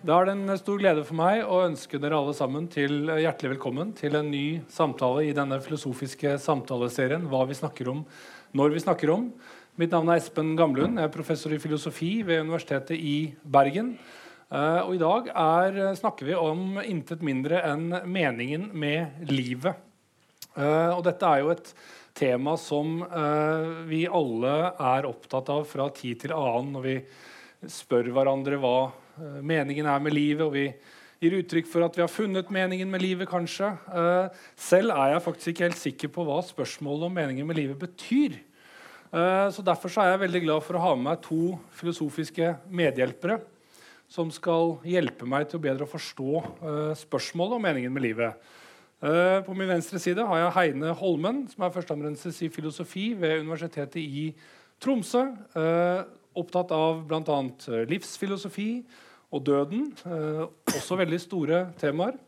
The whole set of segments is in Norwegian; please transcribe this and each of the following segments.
Da er det en stor glede for meg å ønske dere alle sammen til hjertelig velkommen til en ny samtale i denne filosofiske samtaleserien Hva vi snakker om når vi snakker om. Mitt navn er Espen Gamlund. Jeg er professor i filosofi ved Universitetet i Bergen. Uh, og I dag er, snakker vi om intet mindre enn meningen med livet. Og dette er jo et tema som vi alle er opptatt av fra tid til annen når vi spør hverandre hva Eh, meningen er med livet, og vi gir uttrykk for at vi har funnet meningen med livet, kanskje. Eh, selv er jeg faktisk ikke helt sikker på hva spørsmålet om meningen med livet betyr. Eh, så Derfor så er jeg veldig glad for å ha med meg to filosofiske medhjelpere som skal hjelpe meg til å bedre forstå spørsmålet om meningen med livet. På min venstre side har jeg Heine Holmen, som er førsteamanuensis i filosofi ved Universitetet i Tromsø. Opptatt av bl.a. livsfilosofi, og døden. Eh, også veldig store temaer.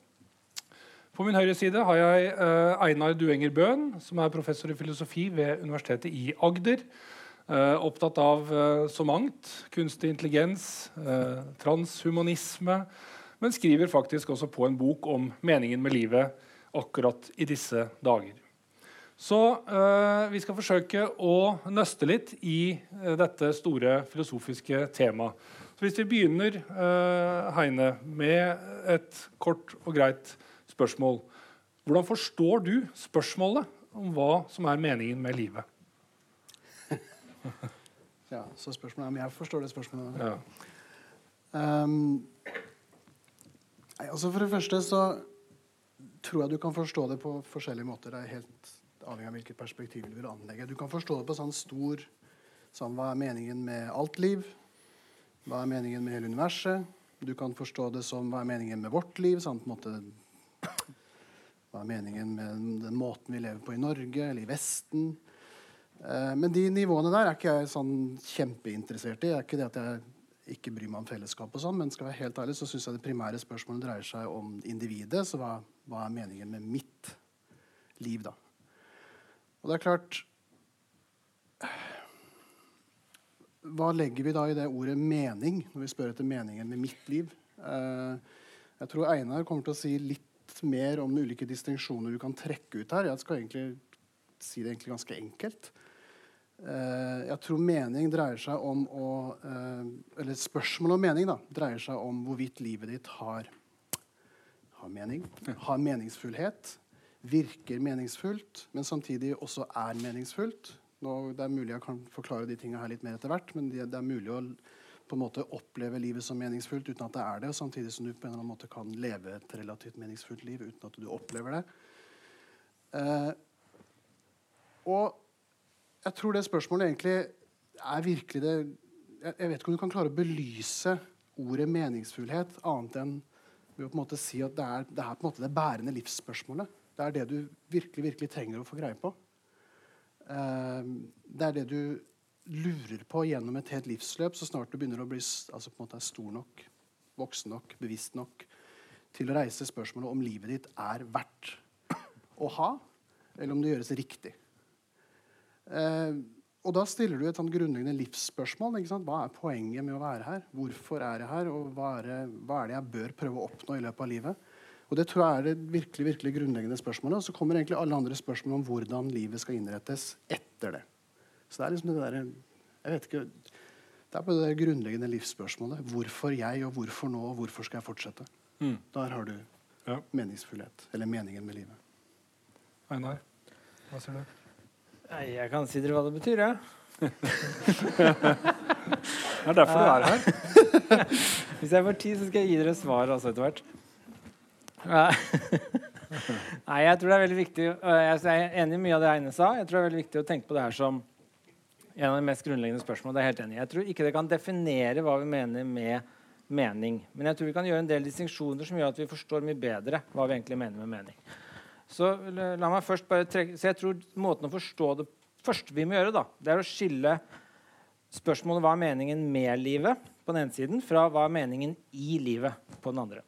På min høyre side har jeg eh, Einar Duenger Bøhn, som er professor i filosofi ved Universitetet i Agder. Eh, opptatt av så mangt. Kunstig intelligens, transhumanisme. Men skriver faktisk også på en bok om meningen med livet akkurat i disse dager. Så eh, vi skal forsøke å nøste litt i dette store filosofiske temaet. Hvis vi begynner uh, Heine, med et kort og greit spørsmål. Hvordan forstår du spørsmålet om hva som er meningen med livet? ja, Så spørsmålet er om jeg forstår det spørsmålet. Ja. Um, altså For det første så tror jeg du kan forstå det på forskjellige måter. Det er helt avhengig av hvilket perspektiv du vil anlegge. Du kan forstå det på sånn stor sånn, Hva er meningen med alt liv? Hva er meningen med hele universet? Du kan forstå det som hva er meningen med vårt liv? Sånn, måte, hva er meningen med den måten vi lever på i Norge eller i Vesten? Eh, men de nivåene der er ikke jeg sånn kjempeinteressert i. Det er ikke det at jeg ikke bryr meg om fellesskap, og sånn, men skal være helt ærlig, så syns jeg det primære spørsmålet dreier seg om individet. Så hva, hva er meningen med mitt liv, da? Og det er klart hva legger vi da i det ordet 'mening' når vi spør etter meningen med mitt liv? Uh, jeg tror Einar kommer til å si litt mer om ulike distinksjoner du kan trekke ut her. Jeg skal egentlig si det egentlig ganske enkelt. Uh, jeg tror mening dreier seg om å uh, Eller spørsmålet om mening da, dreier seg om hvorvidt livet ditt har, har mening, har meningsfullhet, virker meningsfullt, men samtidig også er meningsfullt nå, det er mulig jeg kan forklare de tingene her litt mer etter hvert, men det, det, er mulig å på en måte oppleve livet som meningsfullt uten at det er det, samtidig som du på en eller annen måte kan leve et relativt meningsfullt liv uten at du opplever det. Eh, og jeg tror det spørsmålet egentlig er virkelig det jeg, jeg vet ikke om du kan klare å belyse ordet meningsfullhet annet enn ved å på en måte si at det er, det er på en måte det bærende livsspørsmålet. Det er det du virkelig, virkelig trenger å få greie på. Eh, det er det du lurer på gjennom et helt livsløp så snart du begynner å bli altså stor nok, voksen nok, bevisst nok til å reise spørsmålet om livet ditt er verdt å ha, eller om det gjøres riktig. Eh, og da stiller du et sånn grunnleggende livsspørsmål. Hva er poenget med å være her? Hvorfor er jeg her? Og hva er, det, hva er det jeg bør prøve å oppnå i løpet av livet? Og Det tror jeg er det virkelig, virkelig grunnleggende spørsmålet. Og så kommer egentlig alle andre spørsmål om hvordan livet skal innrettes etter det. Så det er liksom det der, jeg vet ikke, det er på det grunnleggende livsspørsmålet. Hvorfor jeg, og hvorfor nå, og hvorfor skal jeg fortsette? Mm. Der har du ja. meningsfullhet. Eller meningen med livet. Einar, hva sier du? Nei, jeg kan si dere hva det betyr, jeg. Ja. det er derfor du er her. Hvis jeg får tid, så skal jeg gi dere svar også etter hvert. Nei, jeg tror det er veldig viktig Jeg er enig i mye av det Eine sa. Jeg tror det er veldig viktig å tenke på det her som en av de mest grunnleggende spørsmålene. Det er helt enig. Jeg tror ikke det kan definere hva vi mener med mening. Men jeg tror vi kan gjøre en del distinksjoner som gjør at vi forstår mye bedre hva vi egentlig mener med mening. Så la meg først bare trekke, så jeg tror måten å forstå det første vi må gjøre, da, det er å skille spørsmålet hva er meningen med livet på den ene siden, fra hva er meningen i livet på den andre.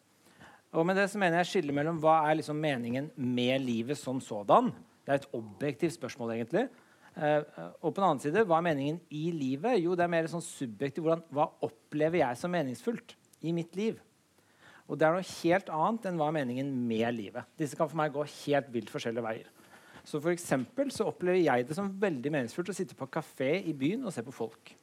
Og med det så mener jeg skille mellom hva er liksom meningen med livet som sådan. Det er et objektivt spørsmål, egentlig. Uh, og på den annen side, hva er meningen i livet? Jo, det er mer sånn subjektivt. Hvordan, hva opplever jeg som meningsfullt i mitt liv? Og det er noe helt annet enn hva er meningen med livet. Disse kan for meg gå helt vilt forskjellige veier. Så for eksempel så opplever jeg det som veldig meningsfullt å sitte på kafé i byen og se på folk.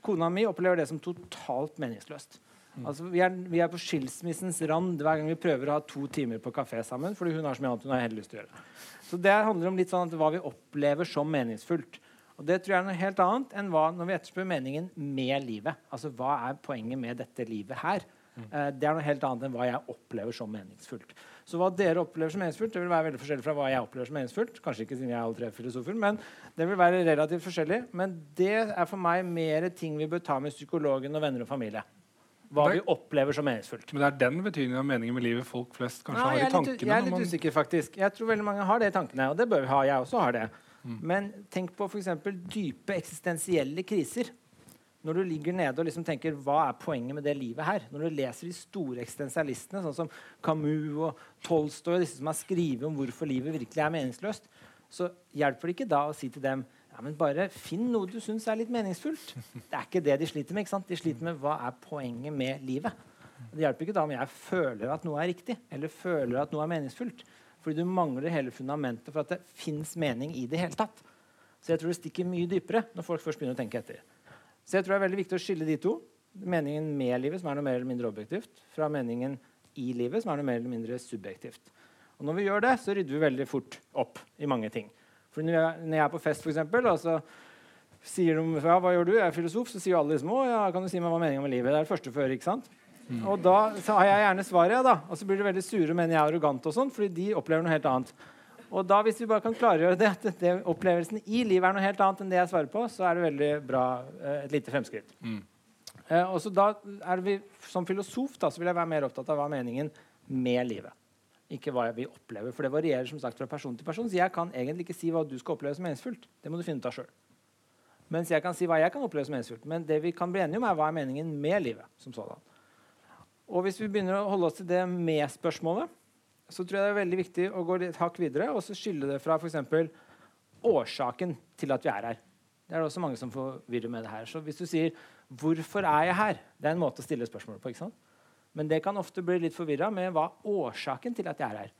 Kona mi opplever det som totalt meningsløst. Mm. Altså, vi, er, vi, er, på skilsmissens rand hver gang vi prøver å ha to timer på kafé sammen. fordi hun har så mye annet hun har lyst til å gjøre. Så det handler om litt sånn hva vi opplever som meningsfullt. Og det tror jeg er noe helt annet enn hva, når vi etterspør meningen med livet. Altså hva er poenget med dette livet her? Mm. Uh, det er noe helt annet enn hva jeg opplever som meningsfullt. Så hva dere opplever som meningsfullt, det vil være veldig forskjellig fra hva jeg opplever som meningsfullt. Kanskje ikke siden jeg er alle tre filosofer, men det vil være relativt forskjellig. Men det er for meg mer ting vi bør ta med psykologen og venner og familie. Hva vi opplever som meningsfullt. Men det er den betydningen av meningen med livet folk flest kanskje Nei, har i tankene? jeg er litt man... usikker, faktisk. Jeg tror veldig mange har det i tankene, og det bør vi ha. Jeg også har det. Mm. Men tenk på f.eks. dype eksistensielle kriser. Når du ligger nede og liksom tenker hva er poenget med det livet her? Når du leser de store eksistensialistene, sånn som Camus og Tolstoy, disse som har skrevet om hvorfor livet virkelig er meningsløst, så hjelper det ikke da å si til dem men bare finn noe du syns er litt meningsfullt. Det er ikke det de sliter med. ikke sant? De sliter med hva er poenget med livet. Det hjelper ikke da om jeg føler at noe er riktig eller føler at noe er meningsfullt. Fordi du mangler hele fundamentet for at det fins mening i det hele tatt. Så jeg tror det stikker mye dypere når folk først begynner å tenke etter. Så jeg tror det er veldig viktig å skille de to. Meningen med livet, som er noe mer eller mindre objektivt, fra meningen i livet, som er noe mer eller mindre subjektivt. Og når vi gjør det, så rydder vi veldig fort opp i mange ting. For når jeg, når jeg er på fest, for eksempel, og så sier de ja, hva gjør du? Jeg er filosof. Så sier alle liksom å, ja, kan du si meg hva meningen med livet Det er det første før, ikke sant? Mm. Og da har jeg gjerne svaret, ja, da. Og så blir de veldig sure og mener jeg er arrogant, og sånn, fordi de opplever noe helt annet. Og da, hvis vi bare kan klargjøre det, at det, opplevelsen i livet er noe helt annet enn det jeg svarer på, så er det veldig bra, eh, et lite fremskritt. Mm. Eh, og så da er vi, Som filosof da, så vil jeg være mer opptatt av hva er meningen med livet. Ikke hva vi opplever, for det varierer som sagt fra person til person. Så jeg kan egentlig ikke si hva du skal oppleve som meningsfullt. Det må du finne ut av sjøl. Mens jeg kan si hva jeg kan oppleve som meningsfullt. Men det vi kan bli enige om, er hva er meningen med livet. som sådan. Og hvis vi begynner å holde oss til det med-spørsmålet, så tror jeg det er veldig viktig å gå litt hakk videre og så skille det fra f.eks. årsaken til at vi er her. Det er det også mange som forvirrer med det her. Så hvis du sier 'Hvorfor er jeg her?' Det er en måte å stille spørsmålet på. ikke sant? Men det kan ofte bli litt forvirra med hva årsaken til at jeg er her.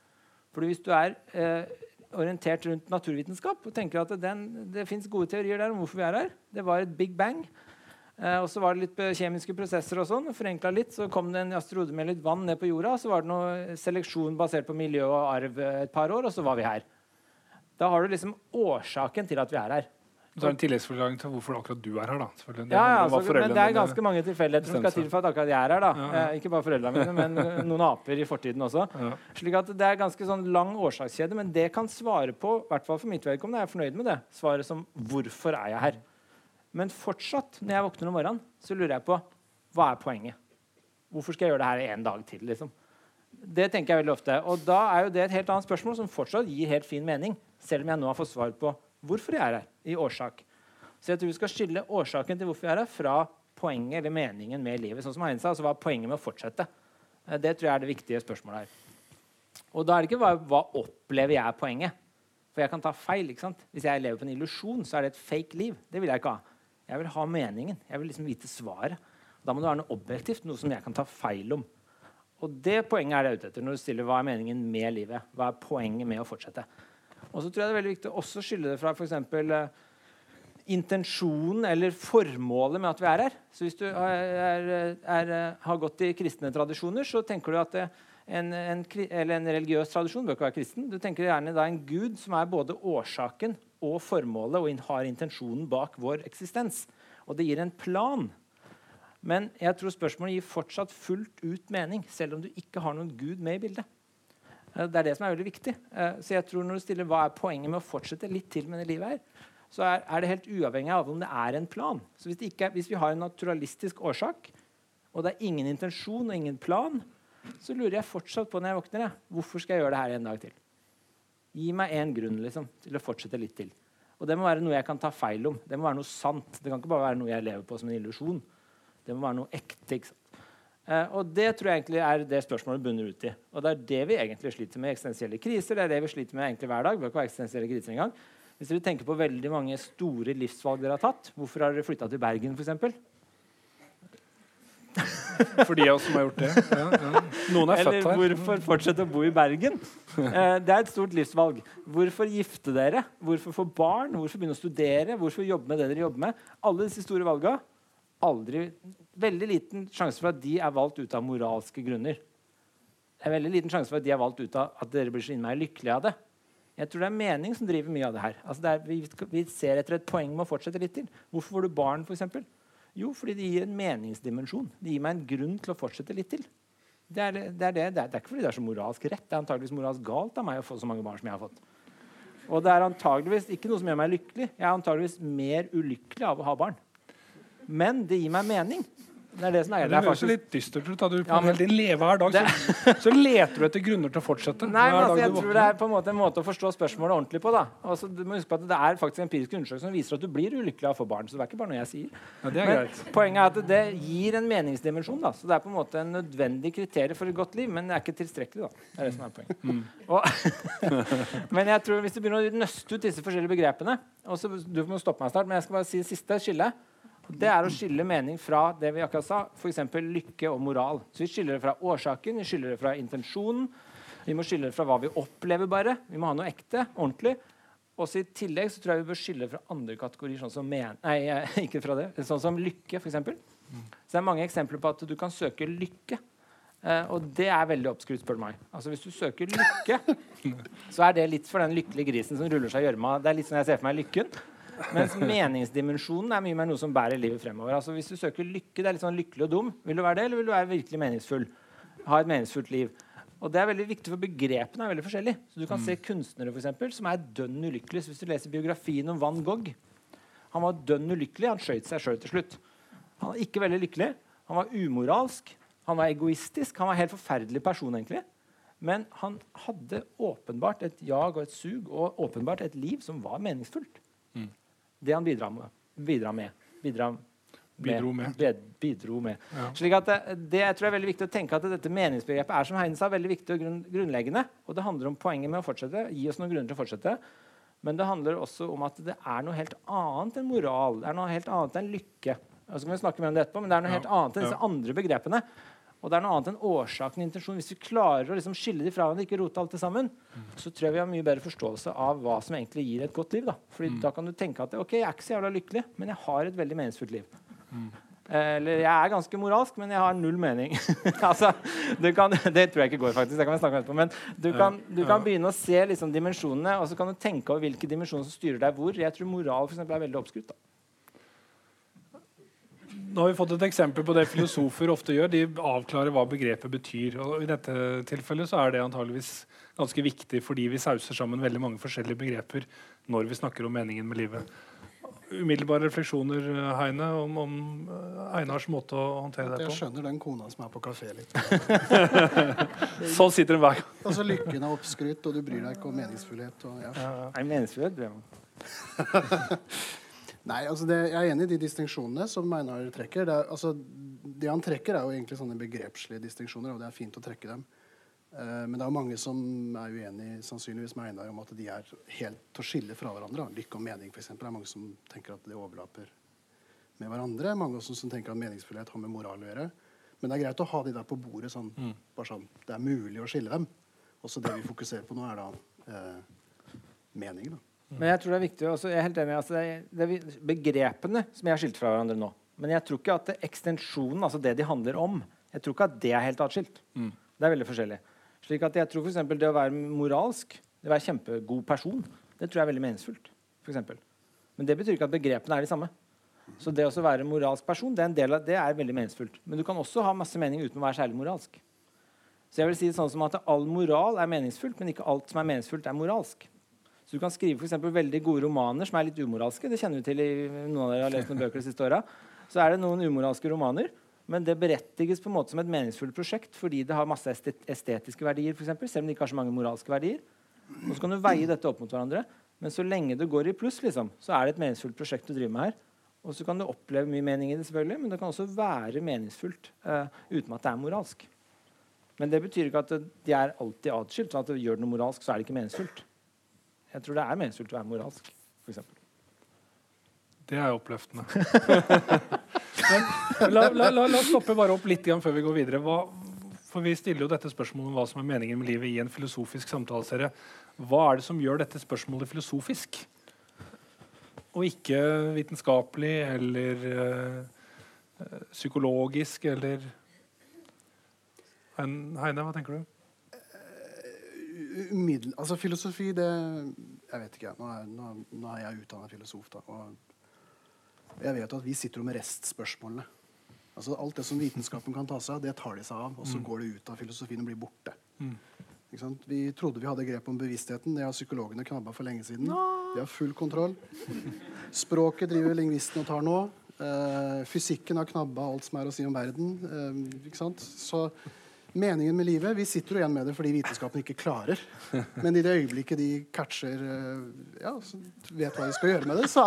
Fordi hvis du er eh, orientert rundt naturvitenskap og tenker at den, det fins gode teorier der om hvorfor vi er her Det var et big bang. Eh, og så var det litt kjemiske prosesser og sånn. Forenkla litt, så kom det en asteroide med litt vann ned på jorda. Så var det noe seleksjon basert på miljø og arv et par år, og så var vi her. Da har du liksom årsaken til at vi er her. Så er det en tilleggsforklaring til hvorfor akkurat du er her. da. Det, ja, ja altså, men det er ganske mange tilfeldigheter som skal til for at akkurat jeg er her. da. Ja, ja. Eh, ikke bare foreldrene mine, men noen aper i fortiden også. Slik at Det er ganske sånn lang årsakskjede, men det kan svare på, i hvert fall for mitt vedkommende, jeg er fornøyd med det, svaret som 'hvorfor er jeg her'? Men fortsatt, når jeg våkner om morgenen, så lurer jeg på hva er poenget. Hvorfor skal jeg gjøre det her en dag til? liksom? Det tenker jeg veldig ofte. Og da er jo det et helt annet spørsmål som fortsatt gir helt fin mening, selv om jeg nå har fått svar på hvorfor jeg er her, i årsak. Så jeg tror vi skal skille årsaken til hvorfor jeg er her, fra poenget eller meningen med livet. Sånn som Heine sa, altså Hva er poenget med å fortsette? Eh, det tror jeg er det viktige spørsmålet her. Og da er det ikke hva, hva opplever jeg er poenget. For jeg kan ta feil. ikke sant? Hvis jeg lever på en illusjon, så er det et fake liv. Det vil jeg ikke ha. Jeg vil ha meningen. Jeg vil liksom vite svaret. Da må det være noe objektivt, noe som jeg kan ta feil om. Og det poenget er det ute etter når du stiller hva er meningen med livet. Hva er poenget med å fortsette? Og så tror jeg det er veldig viktig å også skille det fra f.eks. Uh, intensjonen eller formålet med at vi er her. Så hvis du er, er, har gått i kristne tradisjoner, så tenker du at det, en, en, en religiøs tradisjon bør ikke være kristen. Du tenker gjerne da en gud som er både årsaken og formålet og har intensjonen bak vår eksistens. Og det gir en plan. Men jeg tror spørsmålet gir fortsatt fullt ut mening, selv om du ikke har noen gud med i bildet. Eh, det er det som er veldig viktig. Eh, så jeg tror når du stiller hva er poenget med å fortsette litt til med det livet her, så er, det helt uavhengig av om det er en plan. Så hvis, ikke, hvis vi har en naturalistisk årsak, og det er ingen intensjon og ingen plan, så lurer jeg fortsatt på når jeg våkner, hvorfor skal jeg gjøre det her en dag til? Gi meg én grunn liksom, til å fortsette litt til. Og det må være noe jeg kan ta feil om. Det må være noe sant. Det kan ikke bare være noe jeg lever på som en illusjon. Det må være noe ekte. ikke sant? Eh, og det tror jeg egentlig er det spørsmålet bunner ut i. Og det er det vi egentlig sliter med i eksistensielle kriser. Det er det vi sliter med egentlig hver dag. Det har eksistensielle kriser engang. Hvis dere tenker på veldig mange store livsvalg dere har tatt, hvorfor har dere flytta til Bergen f.eks.? For de av oss som har gjort det. Ja, ja. Noen er Eller født her. hvorfor fortsette å bo i Bergen? Eh, det er et stort livsvalg. Hvorfor gifte dere? Hvorfor få barn? Hvorfor begynne å studere? Hvorfor jobbe med det dere jobber med? Alle disse store valga. Aldri, veldig liten sjanse for at de er valgt ut av moralske grunner. Det er veldig liten sjanse for at de er valgt ut av at dere blir så innmari lykkelige av det. Jeg tror det er mening som driver mye av det her. Altså det er, vi, vi ser etter et poeng med å fortsette litt til. Hvorfor får du barn, f.eks.? Jo, fordi det gir en meningsdimensjon. Det gir meg en grunn til å fortsette litt til. Det er, det, er det. Det er ikke fordi det er så moralsk rett. Det er antageligvis moralsk galt av meg å få så mange barn som jeg har fått. Og det er antageligvis ikke noe som gjør meg lykkelig. Jeg er antageligvis mer ulykkelig av å ha barn. Men det gir meg mening. Det er det som er Det det. høres litt dystert ut. du på Ja, men- hele leve hver dag, så, så leter du etter grunner til å fortsette. Nei, men altså, jeg tror det er på en måte en måte å forstå spørsmålet ordentlig på. da. Altså, du må huske på at Det er faktisk empirisk undersøkelse som viser at du blir ulykkelig av å få barn. så det er ikke bare noe jeg sier. Ja, det er Men greit. poenget er at det gir en meningsdimensjon. da, så Det er på en måte en nødvendig kriterium for et godt liv, men det er ikke tilstrekkelig. da. Det er det som er poenget. Mm. Og, men jeg tror hvis du begynner å nøste ut disse forskjellige begrepene og så, Du må stoppe meg snart, men jeg skal bare si siste skillet. Det er å skille mening fra det vi akkurat sa, f.eks. lykke og moral. Så Vi skiller det fra årsaken, vi skiller det fra intensjonen. Vi må skille det fra hva vi opplever, bare. Vi må ha noe ekte, ordentlig. Også I tillegg så tror jeg vi bør skille fra andre kategorier, sånn som men Nei, ikke fra det. Sånn som lykke, f.eks. Så det er mange eksempler på at du kan søke lykke. Eh, og det er veldig oppskrytt, spør du meg. Altså Hvis du søker lykke, så er det litt for den lykkelige grisen som ruller seg i gjørma. Det er litt sånn jeg ser for meg lykken. Mens meningsdimensjonen er mye mer noe som bærer livet fremover. Altså Hvis du søker lykke, det er litt sånn lykkelig og dum. Vil du være det, eller vil du være virkelig meningsfull? Ha et meningsfullt liv. Og det er veldig viktig, for begrepene er veldig forskjellige. Så du kan se kunstnere for eksempel, som er dønn ulykkelige. Så hvis du leser biografien om Van Gogh Han var dønn ulykkelig. Han skjøt seg sjøl til slutt. Han var ikke veldig lykkelig. Han var umoralsk. Han var egoistisk. Han var en helt forferdelig person, egentlig. Men han hadde åpenbart et jag og et sug og åpenbart et liv som var meningsfullt. Det han bidra med. Bidrar med. Bidrar med. Bidro med. Bed- bidro med. Ja. Slik at det, det jeg tror er veldig viktig å tenke at dette meningsbegrepet er som Heine sa, veldig viktig og grunn, grunnleggende. Og det handler om poenget med å fortsette. Gi oss noen grunner til å fortsette. Men det handler også om at det er noe helt annet enn moral. Det er noe helt annet enn lykke. Og så kan vi snakke mer om det etterpå, men det er noe Ja, helt annet enn disse andre begrepene. Og det er noe annet enn årsaken intensjon. Hvis vi klarer å liksom skille de fra hverandre, ikke rote alt det sammen, så tror jeg vi har mye bedre forståelse av hva som egentlig gir et godt liv. Da. Fordi da kan du tenke at ok, jeg er ikke så jævla lykkelig, men jeg har et veldig meningsfullt liv. Eller jeg er ganske moralsk, men jeg har null mening. altså, du kan, det tror jeg ikke går, faktisk. Det kan vi snakke om etterpå. Men du kan, du kan begynne å se liksom, dimensjonene, og så kan du tenke over hvilke dimensjoner som styrer deg hvor. Jeg tror moral for eksempel, er veldig oppskrutt. Da. Nå har vi fått et eksempel på det filosofer ofte gjør. De avklarer hva begrepet betyr. Og I dette tilfellet så er det antageligvis ganske viktig fordi vi sauser sammen veldig mange forskjellige begreper når vi snakker om meningen med livet. Umiddelbare refleksjoner Heine, om, om eh, Einars måte å håndtere det Jeg skjønner den kona som er på kafé litt. Sånn sitter den hver gang. Altså Lykken er oppskrytt, og du bryr deg ikke om meningsfullhet. Og, ja. Nei, ja. det Nei, altså det, Jeg er enig i de distinksjonene som Einar trekker. Det, er, altså, det han trekker, er jo egentlig sånne begrepslige distinksjoner, og det er fint å trekke dem. Uh, men det er jo mange som er uenig sannsynligvis med Einar om at de er helt til å skille fra hverandre. da. Lykke og mening, f.eks. Det er mange som tenker at det overlapper med hverandre. Mange også som tenker at meningsfullhet har med moral å gjøre. Men det er greit å ha de der på bordet. sånn, bare sånn, Det er mulig å skille dem. Også det vi fokuserer på nå, er da uh, mening. da. Men jeg tror det er viktig også, jeg er helt enig, altså det er, det er begrepene som jeg har skilt fra hverandre nå. Men jeg tror ikke at ekstensjonen, altså det de handler om, jeg tror ikke at det er helt atskilt. Det er veldig forskjellig. Slik at jeg tror for det å være moralsk, det å være kjempegod person, det tror jeg er veldig meningsfullt. For. Men det betyr ikke at begrepene er de samme. Så det å være moralsk person, det er, av, det er veldig meningsfullt. Men du kan også ha masse mening uten å være særlig moralsk. Så jeg vil si det sånn som at all moral er meningsfullt, men ikke alt som er meningsfullt, er moralsk. Så du kan skrive for veldig gode romaner som er litt umoralske. Det kjenner vi til i noen av dere har lest noen bøker de siste åra. Så er det noen umoralske romaner, men det berettiges på en måte som et meningsfullt prosjekt fordi det har masse estetiske verdier, for eksempel, selv om det ikke har så mange moralske verdier. Og så kan du veie dette opp mot hverandre. Men så lenge det går i pluss, liksom, så er det et meningsfullt prosjekt du driver med her. Og så kan du oppleve mye mening i det, selvfølgelig, men det kan også være meningsfullt uh, uten at det er moralsk. Men det betyr ikke at det, de er alltid atskilt. sånn at det gjør det noe moralsk, så er det ikke meningsfullt. Jeg tror det er meningsfullt å være moralsk. For eksempel. Det er oppløftende. Men la, la, la, oss stoppe bare opp litt igjen før vi går videre. Hva, for Vi stiller jo dette spørsmålet om hva som er meningen med livet i en filosofisk samtaleserie. Hva er det som gjør dette spørsmålet filosofisk? Og ikke vitenskapelig eller øh, psykologisk eller Heine, hva tenker du? Umiddel, altså Filosofi, det Jeg vet ikke. Nå er, nå, nå er jeg utdanna filosof. da, og Jeg vet at vi sitter med restspørsmålene. Altså Alt det som vitenskapen kan ta seg av, det tar de seg av. Og så mm. går det ut av filosofien og blir borte. Mm. Vi trodde vi hadde grep om bevisstheten. Det har psykologene knabba for lenge siden. De har full kontroll. Språket driver lingvistene og tar nå. Uh, fysikken har knabba alt som er å si om verden. Uh, ikke sant? Så meningen med livet Vi sitter jo igjen med det fordi vitenskapen ikke klarer. Men i det øyeblikket de catcher Ja, ja, vet hva de skal gjøre med det, så,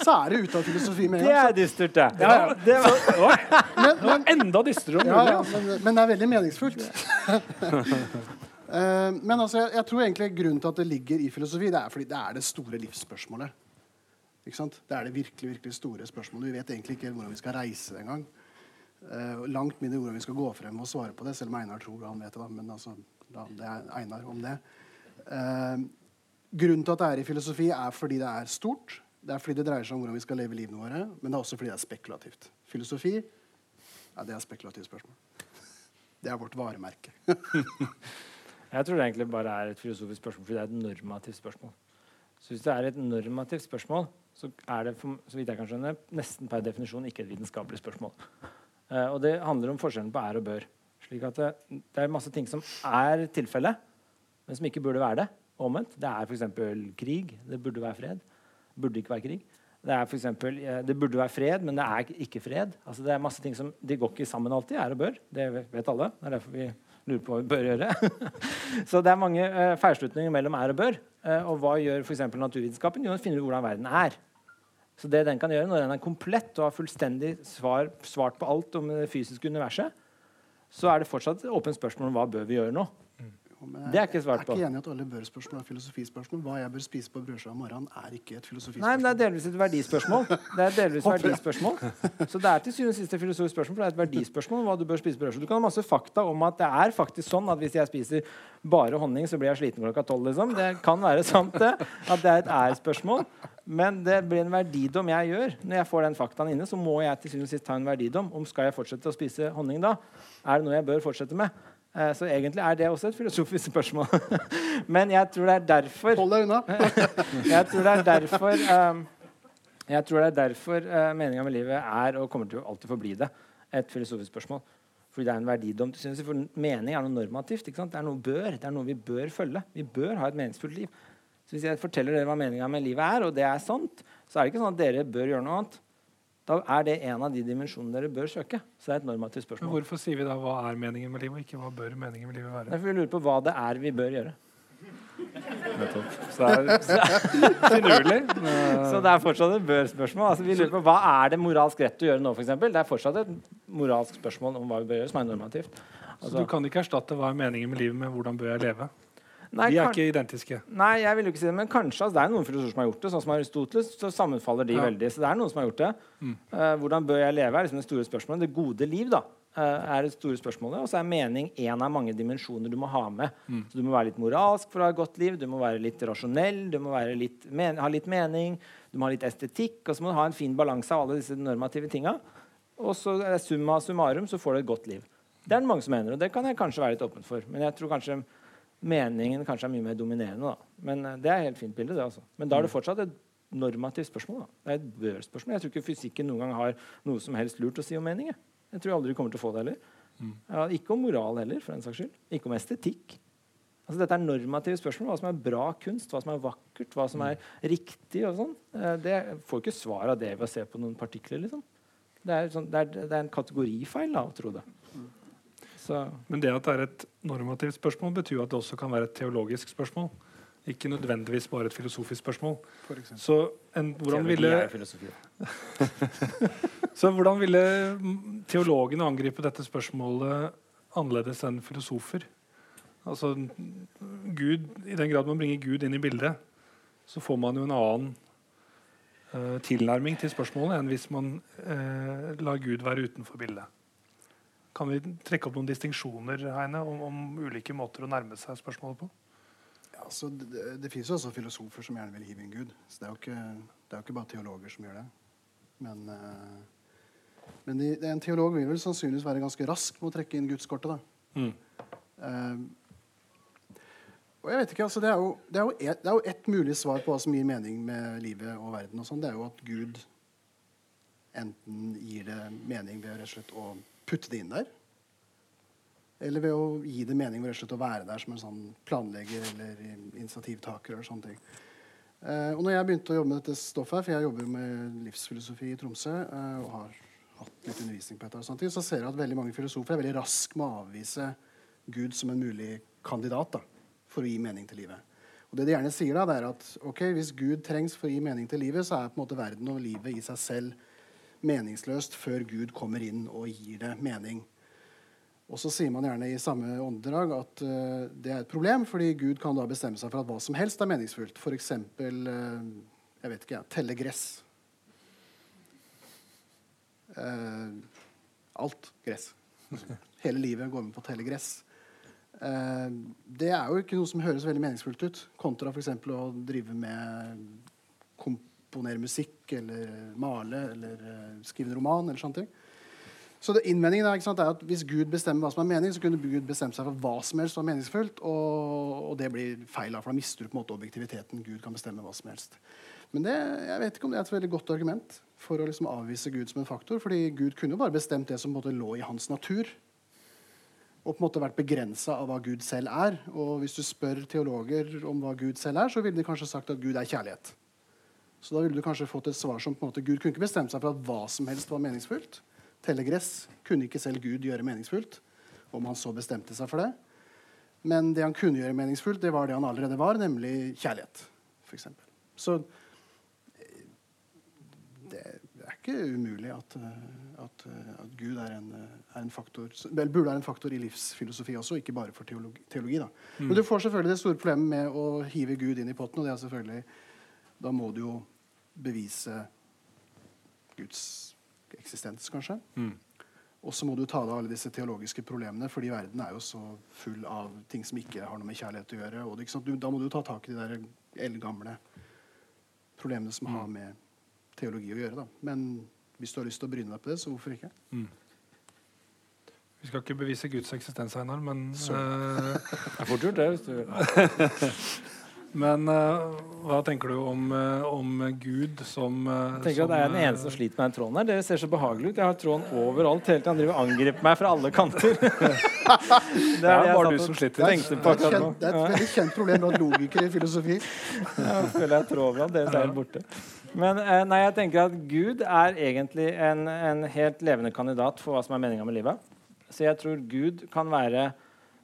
så er det ute av filosofi med en gang. Det er dystert, det. Ja, ja. det var, men, men, enda dystrere om mulig. Ja, men, men, det er veldig meningsfullt. uh, men altså, jeg, jeg, tror egentlig grunnen til at det ligger i filosofi, det er fordi det er det store livsspørsmålet. Ikke sant? Det er det virkelig, virkelig store spørsmålet. Vi vet egentlig ikke hvordan vi skal reise det engang. Uh, langt mindre hvordan vi skal gå frem og svare på det, selv om Einar tror han vet det. Men altså, da, det er Einar om det. Uh, grunnen til at det er i filosofi, er fordi det er stort. Det er fordi det dreier seg om hvordan vi skal leve livene våre, men det er også fordi det er spekulativt. Filosofi ja, det er spekulativt spørsmål. Det er vårt varemerke. jeg tror det egentlig bare er et filosofisk spørsmål fordi det er et normativt spørsmål. Så hvis det er et normativt spørsmål, så er det for, så vidt jeg kan skjønne, nesten per definisjon ikke et vitenskapelig spørsmål. Uh, og det handler om forskjellen på er og bør. Slik at det, er masse ting som er tilfellet, men som ikke burde være det. Omvendt. Det er f.eks. krig. Det burde være fred. Det burde ikke være krig. Det er for eksempel, det burde være fred, men det er ikke fred. Altså det er masse ting som, De går ikke sammen alltid. Er og bør. Det vet alle. Det er derfor vi lurer på hva vi bør gjøre. så det er mange uh, feilslutninger mellom er og bør. Og hva gjør f.eks. naturvitenskapen? Jo, den finner ut hvordan verden er. Så det den kan gjøre når den er komplett og har fullstendig svar, svart på alt om det fysiske universet, så er det fortsatt åpent spørsmål om hva bør vi gjøre nå. Det er ikke svart på. Jeg er ikke enig i at alle bør-spørsmål er filosofispørsmål. Hva jeg bør spise på brødskiva om morgenen, er ikke et filosofispørsmål. Nei, men det er delvis et verdispørsmål. Det er delvis verdispørsmål. Så det er til syvende og sist et filosofisk spørsmål, for det er et verdispørsmål hva du bør spise på brødskiva. Du kan ha masse fakta om at det er faktisk sånn at hvis jeg spiser bare honning, så blir jeg sliten klokka tolv. Liksom. Det kan være sant, det. At det er et er-spørsmål. Men det blir en verdidom jeg gjør. Når jeg får den faktaen inne, så må jeg til syvende og sist ta en verdidom. Om skal jeg fortsette å spise honning da? Er det noe jeg bør fortsette med? Eh, så egentlig er det også et filosofisk spørsmål. Men jeg tror det er derfor Hold deg unna. jeg tror det er derfor um, jeg tror det er derfor uh, meninga med livet er og kommer til å alltid forbli det. Et filosofisk spørsmål. Fordi det er en verdidom. Til For mening er noe normativt. Det er noe bør. Det er noe vi bør følge. Vi bør ha et meningsfullt liv. Så hvis jeg forteller dere hva meninga med livet er, og det er sant, så er det ikke sånn at dere bør gjøre noe annet. Da er det en av de dimensjonene dere bør søke. Så det er et normativt spørsmål. Men Hvorfor sier vi da hva er meningen med livet, og ikke hva bør meningen med livet være? Derfor vi lurer på hva det er vi bør gjøre. Nettopp. Så det er finurlig. så det er fortsatt et bør-spørsmål. Altså, vi lurer på Hva er det moralsk rett å gjøre nå, f.eks.? Det er fortsatt et moralsk spørsmål om hva vi bør gjøre, som er normativt. Altså, så du kan ikke erstatte hva er meningen med livet, med hvordan bør jeg leve? Nei, de er ikke identiske. Nei, jeg vil jo ikke si det, men kanskje altså, det er noen filosofer som har gjort det. Sånn som Aristoteles, så sammenfaller de ja. veldig. Så det er noen som har gjort det. Mm. Uh, hvordan bør jeg leve? er liksom det store spørsmålet. Det gode liv da, uh, er det store spørsmålet. Og så er mening en av mange dimensjoner du må ha med. Mm. Så Du må være litt moralsk for å ha et godt liv, du må være litt rasjonell, du må litt ha litt mening, du må ha litt estetikk, og så må du ha en fin balanse av alle disse normative tinga. Og så summa summarum, så får du et godt liv. Det er det mange som mener, og det kan jeg kanskje være litt åpen for. Men jeg tror kanskje meningen kanskje er mye mer dominerende. Da. Men uh, Det er et helt fint bilde. det altså. Men da er det mm. fortsatt et normativt spørsmål. Da. Det er et bør-spørsmål. Jeg tror ikke fysikken noen gang har noe som helst lurt å si om mening. Jeg tror aldri du kommer til å få det heller. Mm. Ja, ikke om moral heller, for den saks skyld. Ikke om estetikk. Altså, dette er normative spørsmål. Hva som er bra kunst, hva som er vakkert, hva som er mm. riktig. og sånn. Uh, det får ikke svar av det ved å se på noen partikler. liksom. Det er, sånn, det er, det er en kategorifeil da, å tro det. Så. Men det at det er et normativt spørsmål, betyr at det også kan være et teologisk spørsmål. Ikke nødvendigvis bare et filosofisk spørsmål. Så en, hvordan ville Så hvordan ville teologene angripe dette spørsmålet annerledes enn filosofer? Altså, Gud, I den grad man bringer Gud inn i bildet, så får man jo en annen uh, tilnærming til spørsmålet enn hvis man uh, lar Gud være utenfor bildet. Kan vi trekke opp noen distinksjoner Heine, om, om, ulike måter å nærme seg spørsmålet på? Ja, altså, det, det finnes jo også filosofer som gjerne vil hive inn Gud. Så det er jo ikke, det er jo ikke bare teologer som gjør det. Men, uh, men de, en teolog vil vel sannsynligvis være ganske rask med å trekke inn gudskortet. Mm. Og jeg vet ikke, altså det, er jo, det, er jo et, det er jo ett mulig svar på hva som gir mening med livet og verden. og sånn, Det er jo at Gud enten gir det mening ved rett og slett å putte det inn der. Eller ved å gi det mening ved å være der som en sånn planlegger eller initiativtaker. eller sånne ting. Eh, og når jeg begynte å jobbe med dette stoffet, for jeg jobber med livsfilosofi i Tromsø eh, og har hatt litt undervisning på dette, og sånne ting, så ser jeg at veldig mange filosofer er veldig raske med å avvise Gud som en mulig kandidat. da for å gi mening til livet. Og det de gjerne sier da, det er at ok, Hvis Gud trengs for å gi mening til livet, så er på en måte verden og livet i seg selv meningsløst før Gud kommer inn og gir det mening. Og så sier man gjerne i samme åndedrag at uh, det er et problem, fordi Gud kan da bestemme seg for at hva som helst er meningsfullt. F.eks. Uh, jeg vet ikke, telle gress. Uh, alt gress. Hele livet går med på å telle gress. Uh, det er jo ikke noe som høres veldig meningsfullt ut, kontra f.eks. å drive med komponere musikk eller male eller uh, skrive en roman. eller sånne ting. Så det, innvendingen er, sant, er, at Hvis Gud bestemmer hva som er mening, så kunne Gud bestemt seg for hva som helst var meningsfullt. Og, og det blir feil, for da mister du på en måte objektiviteten. Gud kan bestemme hva som helst. Men det, jeg vet ikke om det er et veldig godt argument for å liksom avvise Gud som en faktor. fordi Gud kunne jo bare bestemt det som lå i hans natur og på en måte vært begrensa av hva Gud selv er. Og hvis du spør teologer om hva Gud selv er, så ville de kanskje sagt at Gud er kjærlighet. Så da ville du kanskje fått et svar som på en måte Gud kunne ikke bestemt seg for at hva som helst var meningsfullt. Tellegress kunne ikke selv Gud gjøre meningsfullt, om han så bestemte seg for det. Men det han kunne gjøre meningsfullt, det var det han allerede var, nemlig kjærlighet. For eksempel. så eh, det er ikke umulig at, eh, at, eh, at Gud er en er en faktor, vel, burde være en faktor i livsfilosofi også, ikke bare for teologi. teologi mm. Men du får selvfølgelig det store problemet med å hive Gud inn i potten. og det er selvfølgelig, Da må du jo bevise Guds eksistens, kanskje. Mm. Og så må du ta deg alle disse teologiske problemene, fordi verden er jo så full av ting som ikke har noe med kjærlighet å gjøre. og du, Da må du ta tak i de der eldgamle problemene som mm. har med teologi å gjøre. Da. Men hvis du har lyst til å bryne deg på det, så hvorfor ikke? Mm. Vi skal ikke bevise Guds eksistens, Einar, men uh, Det er fort gjort, det. Men uh, hva tenker du om, uh, om Gud som uh, Jeg tenker at Jeg er den eneste som sliter med den tråden her. Dere ser så behagelig ut. Jeg har tråden overalt hele tiden. Han driver og angriper meg fra alle kanter. det er ja, bare du som sliter. Det er, det, er kjent, det er et veldig kjent problem blant logikere i filosofi. jeg føler jeg trår overalt. Deres er borte. Men nei, jeg tenker at Gud er egentlig en, en helt levende kandidat for hva som er meninga med livet. Så jeg tror Gud kan være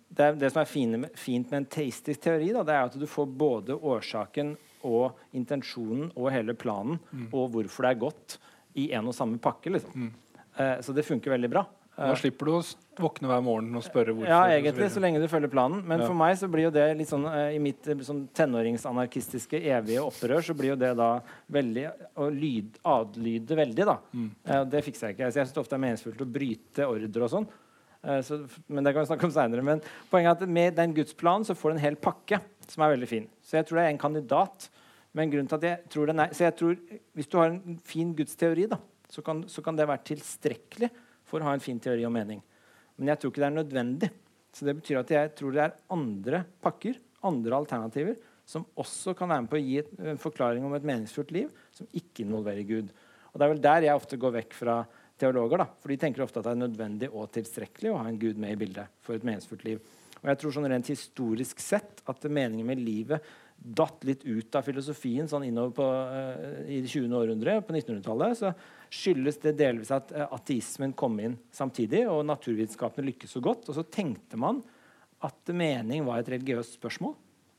Det, det som er fine, fint med en teistisk teori, da, det er at du får både årsaken og intensjonen og hele planen mm. og hvorfor det er godt i en og samme pakke. Liksom. Mm. Eh, så det funker veldig bra. Da eh, slipper du å våkne hver morgen og spørre hvorfor. Ja, egentlig, så, så lenge du følger planen. Men ja. for meg så blir jo det litt sånn uh, i mitt sånn tenåringsanarkistiske evige opprør, så blir jo det da veldig å lyd, adlyde veldig, da. Mm. Det fikser jeg ikke. Så jeg syns det ofte er meningsfullt å bryte ordre og sånn. Eh, så, men det kan vi snakke om senere. Men poenget er at med den gudsplanen så får du en hel pakke som er veldig fin. Så jeg tror det er en kandidat. Men grunnen til at jeg tror den er, så jeg tror Hvis du har en fin gudsteori, da, så kan, så kan det være tilstrekkelig for å ha en fin teori og mening. Men jeg tror ikke det er nødvendig. Så det betyr at jeg tror det er andre pakker, andre alternativer, som også kan være med på å gi en forklaring om et meningsfullt liv som ikke involverer Gud. Og Det er vel der jeg ofte går vekk fra teologer. da, for De tenker ofte at det er nødvendig og tilstrekkelig å ha en Gud med i bildet for et meningsfullt liv. Og jeg tror sånn rent historisk sett at meningen med livet datt litt ut av filosofien sånn innover på, uh, i det 20. århundre, på 1900-tallet, så skyldes det delvis at uh, ateismen kom inn samtidig, og naturvitenskapene lykkes så godt. Og så tenkte man at mening var et religiøst spørsmål,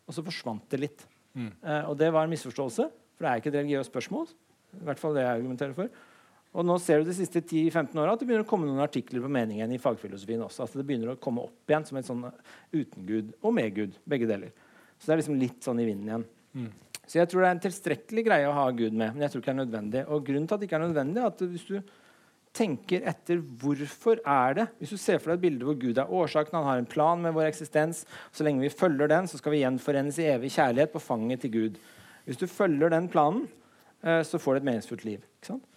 og så forsvant det litt. Mm. Uh, og det var en misforståelse, for det er ikke et religiøst spørsmål. I hvert fall det jeg argumenterer for. Og nå ser du de siste 10-15 åra at det begynner å komme noen artikler på meningen i fagfilosofien også. Altså det begynner å komme opp igjen som et sånn uten Gud og med Gud. Begge deler. Så det er liksom litt sånn i vinden igjen. Mm. Så jeg tror det er en tilstrekkelig greie å ha Gud med. men jeg tror ikke det er nødvendig. Og grunnen til at det ikke er nødvendig, er at hvis du tenker etter hvorfor er det Hvis du ser for deg et bilde hvor Gud er årsaken, han har en plan med vår eksistens, så lenge vi følger den, så skal vi gjenforenes i evig kjærlighet på fanget til Gud. Hvis du følger den planen, eh, så får du et meningsfullt liv. Ikke sant?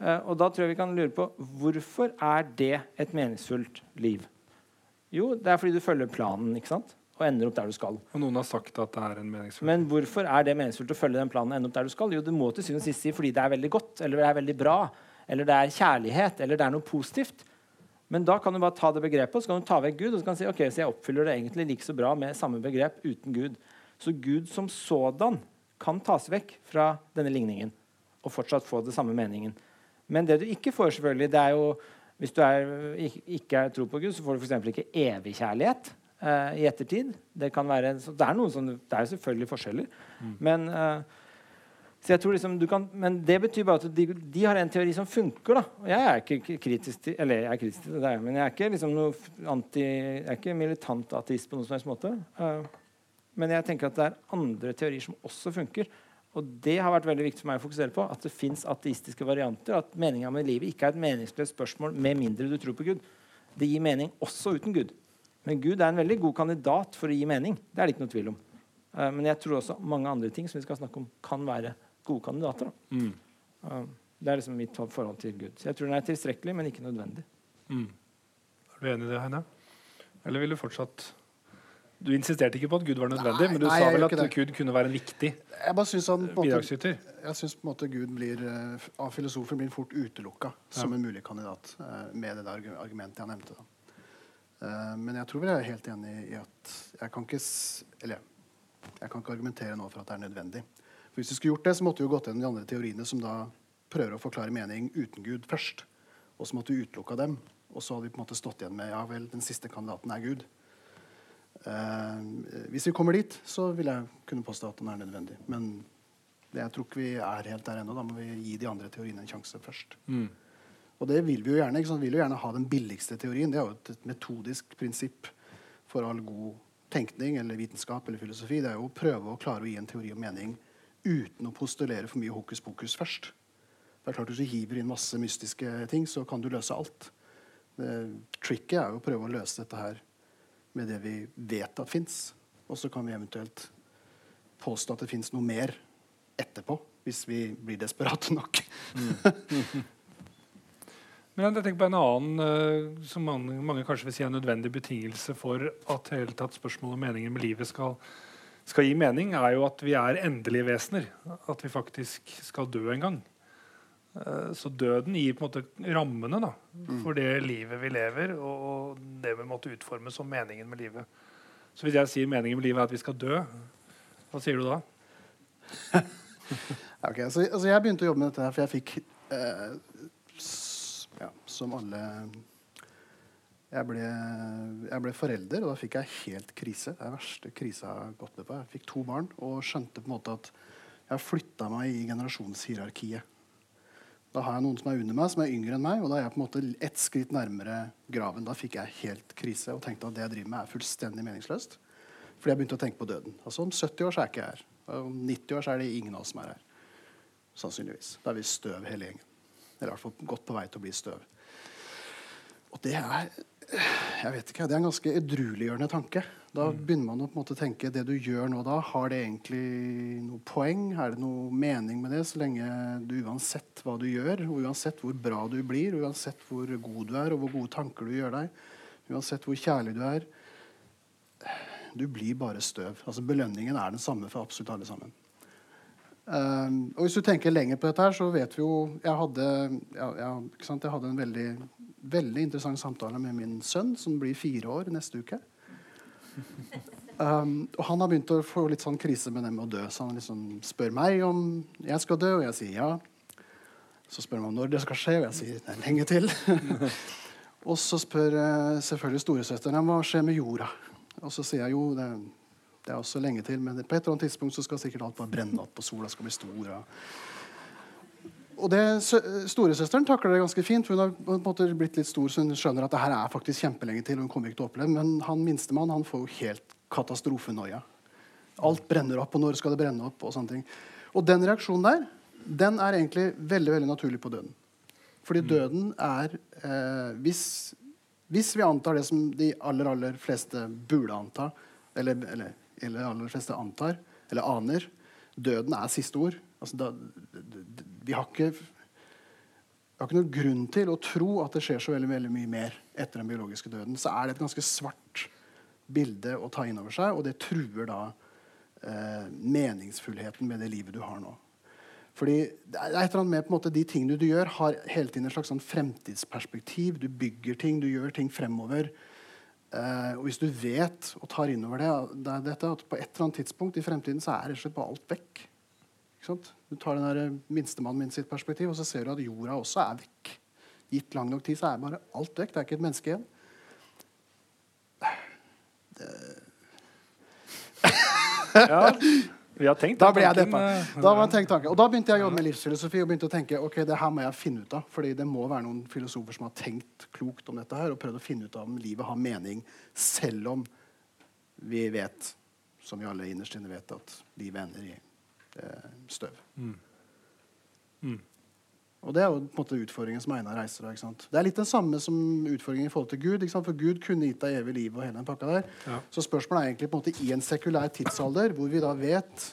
Eh, og da tror jeg vi kan lure på hvorfor er det et meningsfullt liv? Jo, det er fordi du følger planen ikke sant? og ender opp der du skal. Og noen har sagt at det er en meningsfull Men hvorfor er det meningsfullt å følge den planen og ende opp der du skal? Jo, det må til syvende og sist si fordi det er veldig godt, eller det er veldig bra, eller det er kjærlighet, eller det er noe positivt. Men da kan du bare ta det begrepet og så kan du ta vekk Gud. og så kan du si, ok, så jeg oppfyller det egentlig like så bra med samme begrep uten Gud. Så Gud som sådan kan tas vekk fra denne ligningen og fortsatt få det samme meningen. Men det du ikke får, selvfølgelig, det er jo hvis du er, ikke er tro på Gud, så får du f.eks. ikke evig kjærlighet uh, i ettertid. Det, være, det, er noen sånne, det er selvfølgelig forskjeller. Mm. Men, uh, så jeg tror liksom kan, men det betyr bare at de, de, har en teori som funker. da. Og jeg er ikke kritisk til eller jeg er kritisk til det, men jeg er ikke, liksom noe anti, jeg er ikke militant ateist på noen som helst måte. Uh, men jeg tenker at det er andre teorier som også funker. Og det har vært veldig viktig for meg å fokusere på. At det fins ateistiske varianter. At meninga med livet ikke er et meningsløst spørsmål med mindre du tror på Gud. Det gir mening også uten Gud. Men Gud er en veldig god kandidat for å gi mening. Det er det ikke noe tvil om. Uh, men jeg tror også mange andre ting som vi skal snakke om, kan være gode kandidater. Mm. Uh, det er liksom mitt forhold til Gud. Så jeg tror den er tilstrekkelig, men ikke nødvendig. Mm. Er du enig i det, Heine? Eller vil du fortsatt du insisterte ikke på at Gud var nødvendig, nei, men du nei, sa vel at Gud kunne være en viktig jeg bare synes han, bidragsyter? Jeg syns Gud blir, uh, av filosofen blir fort utelukka ja. som en mulig kandidat uh, med det argumentet jeg nevnte. Uh, men jeg tror vel jeg er helt enig i at jeg kan ikke Eller jeg kan ikke argumentere nå for at det er nødvendig. For Hvis vi skulle gjort det, så måtte vi jo gått gjennom de andre teoriene som da prøver å forklare mening uten Gud først. Og så måtte vi utelukka dem. Og så hadde vi på en måte stått igjen med ja vel, den siste kandidaten er Gud. Eh, hvis vi kommer dit, så vil jeg kunne påstå at den er nødvendig. Men jeg tror ikke vi er helt der ennå. Da må vi gi de andre teoriene en sjanse først. Mm. Og det vil vi jo gjerne. Vi vil jo gjerne ha den billigste teorien. Det er jo et metodisk prinsipp for all god tenkning eller vitenskap eller filosofi. Det er jo å prøve å klare å gi en teori og mening uten å postulere for mye hokus pokus først. Det er klart Hvis du hiver inn masse mystiske ting, så kan du løse alt. tricket er jo å prøve å løse dette her med det vi vet at fins. Og så kan vi eventuelt påstå at det fins noe mer etterpå, hvis vi blir desperate nok. Men jeg tenker på en annen uh, som mange, mange, kanskje vil si er en nødvendig betingelse for at hele tatt spørsmålet om meningen med livet skal, skal gi mening, er jo at vi er endelige vesener. At vi faktisk skal dø en gang. Eh, så døden gir på en måte rammene da, mm. for det livet vi lever, og det vi måtte utforme som meningen med livet. Så hvis jeg sier meningen med livet er at vi skal dø, hva sier du da? okay, så, altså jeg begynte å jobbe med dette her, for jeg fikk eh, ja, Som alle jeg ble, jeg ble, forelder, og da fikk jeg helt krise. Det er den verste krisa jeg har gått med på. Jeg fikk to barn og skjønte på en måte at jeg flytta meg i generasjonshierarkiet. Da har jeg noen som er under meg, som er yngre enn meg, og da er jeg på en måte ett skritt nærmere graven. Da fikk jeg helt krise og tenkte at det jeg driver med, er fullstendig meningsløst. Fordi jeg begynte å tenke på døden. Altså Om 70 år så er ikke jeg her. Om 90 år så er det ingen av oss som er her. Sannsynligvis. Da er vi støv hele gjengen. Eller i hvert fall godt på vei til å bli støv. Og det er jeg vet ikke, det er en ganske edrueliggjørende tanke. Da mm. begynner man å på en måte tenke det du gjør nå da, har det egentlig noe poeng? Er det noe mening med det, så lenge du uansett hva du gjør, uansett hvor bra du blir, uansett hvor god du er, og hvor gode tanker du gjør deg, uansett hvor kjærlig du er Du blir bare støv. Altså Belønningen er den samme for absolutt alle sammen. Um, og Hvis du tenker lenger på dette, her, så vet vi jo Jeg hadde, ja, ja, jeg hadde en veldig veldig interessant samtale med min sønn, som blir fire år neste uke. Um, og han har begynt å få litt sånn krise med det med å dø. Så han liksom spør meg om jeg skal dø, og jeg sier ja. Så spør han når det skal skje, og jeg sier det er lenge til. og så spør uh, selvfølgelig storesøsteren hva skjer med jorda. Og så sier jeg jo det, det, er også lenge til, men på et eller annet tidspunkt så skal sikkert alt bare brenne opp, og sola skal bli stor. Og og det, Storesøsteren takler det ganske fint. Hun har på en måte blitt litt stor, så hun skjønner at det her er faktisk kjempelenge til. hun kommer ikke til å oppleve Men han minstemann han får jo helt katastrofenoia. Alt brenner opp, og når skal det brenne opp? Og sånne ting. Og den reaksjonen der, den er egentlig veldig veldig naturlig på døden. Fordi døden er eh, hvis, hvis vi antar det som de aller, aller fleste burde anta, eller, eller, eller aller fleste antar, eller aner, døden er siste ord. Altså, da, vi har ikke har ikke noen grunn til å tro at det skjer så veldig, veldig mye mer etter den biologiske døden. Så er det et ganske svart bilde å ta inn over seg, og det truer da eh, meningsfullheten med det livet du har nå. Fordi det er et eller annet med på en måte, De tingene du gjør, har hele tiden et slags sånn fremtidsperspektiv. Du bygger ting, du gjør ting fremover. Eh, og hvis du vet og tar inn over det, det dette, at på et eller annet tidspunkt i fremtiden så er rett og slett bare alt vekk. Du tar den der minstemannen min sitt perspektiv, og så ser du at jorda også er vekk. Gitt lang nok tid så er bare alt vekk. Det er ikke et menneske igjen. Det... ja, vi har tenkt Da ble jeg deppa. Da, var tenkt. Og da begynte jeg å jobbe med livsfilosofi og begynte å tenke ok, det her må jeg finne ut av. fordi det må være noen filosofer som har tenkt klokt om dette her og prøvd å finne ut av om livet har mening, selv om vi vet, som vi alle innerst inne vet, at livet ender i Eh, støv. Mm. Mm. Og Det er jo på en måte utfordringen som Einar reiser. Ikke sant? det er litt den samme som utfordringen i forhold til Gud. For Gud kunne gitt deg evig liv og hele den pakka der. Ja. Så spørsmålet er egentlig på en måte i en sekulær tidsalder hvor vi da vet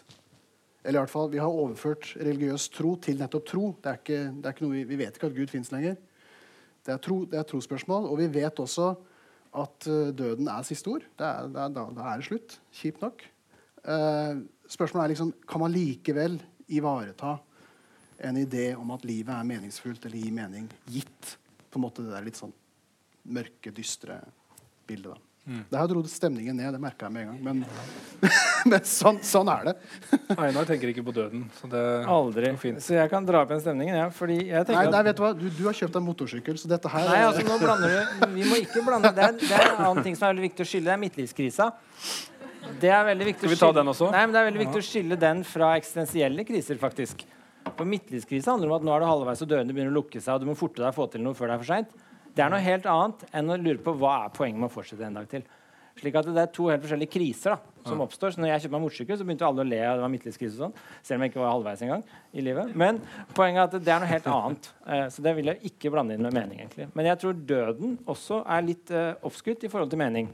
Eller i hvert fall vi har overført religiøs tro til nettopp tro. Det er ikke, det er ikke noe vi, vi, vet ikke at Gud fins lenger. Det er, tro, det er trospørsmål. Og vi vet også at uh, døden er siste ord. Det er, det er, da, da, er det slutt. Kjipt nok. Uh, spørsmålet er liksom, kan man likevel ivareta en idé om at livet er meningsfullt eller gir mening, gitt på en måte det der litt sånn mørke, dystre bildet. da. Mm. Det her dro stemningen ned, det merka jeg med en gang. Men, men sånn, sånn, er det. Einar tenker ikke på døden. Så det Aldri. Så jeg kan dra opp igjen stemningen. Ja, fordi jeg nei, nei, vet Du hva? Du, du har kjøpt en motorsykkel, så dette her Nei, altså, nå blander du Vi må ikke blande Det er, det er en annen ting som er veldig viktig å skylde. Det er midtlivskrisa. Det er veldig viktig Skal vi ta den også? Nei, men det er veldig viktig å skille den fra eksistensielle kriser. faktisk. For Midtlivskrise handler om at nå er du halvveis og dørene begynner å lukke seg, og du må forte deg å få til noe før det er for seint. Det er noe helt annet enn å lure på hva er poenget med å fortsette en dag til. Slik at Det er to helt forskjellige kriser da, som oppstår. Så når jeg kjøpte meg motorsykkel, så begynte alle å le av det var midtlivskrise. og sånn, Selv om jeg ikke var halvveis engang i livet. Men poenget er at det er noe helt annet. Eh, så det vil jeg ikke blande inn med mening. egentlig. Men jeg tror døden også er litt uh, i forhold til mening.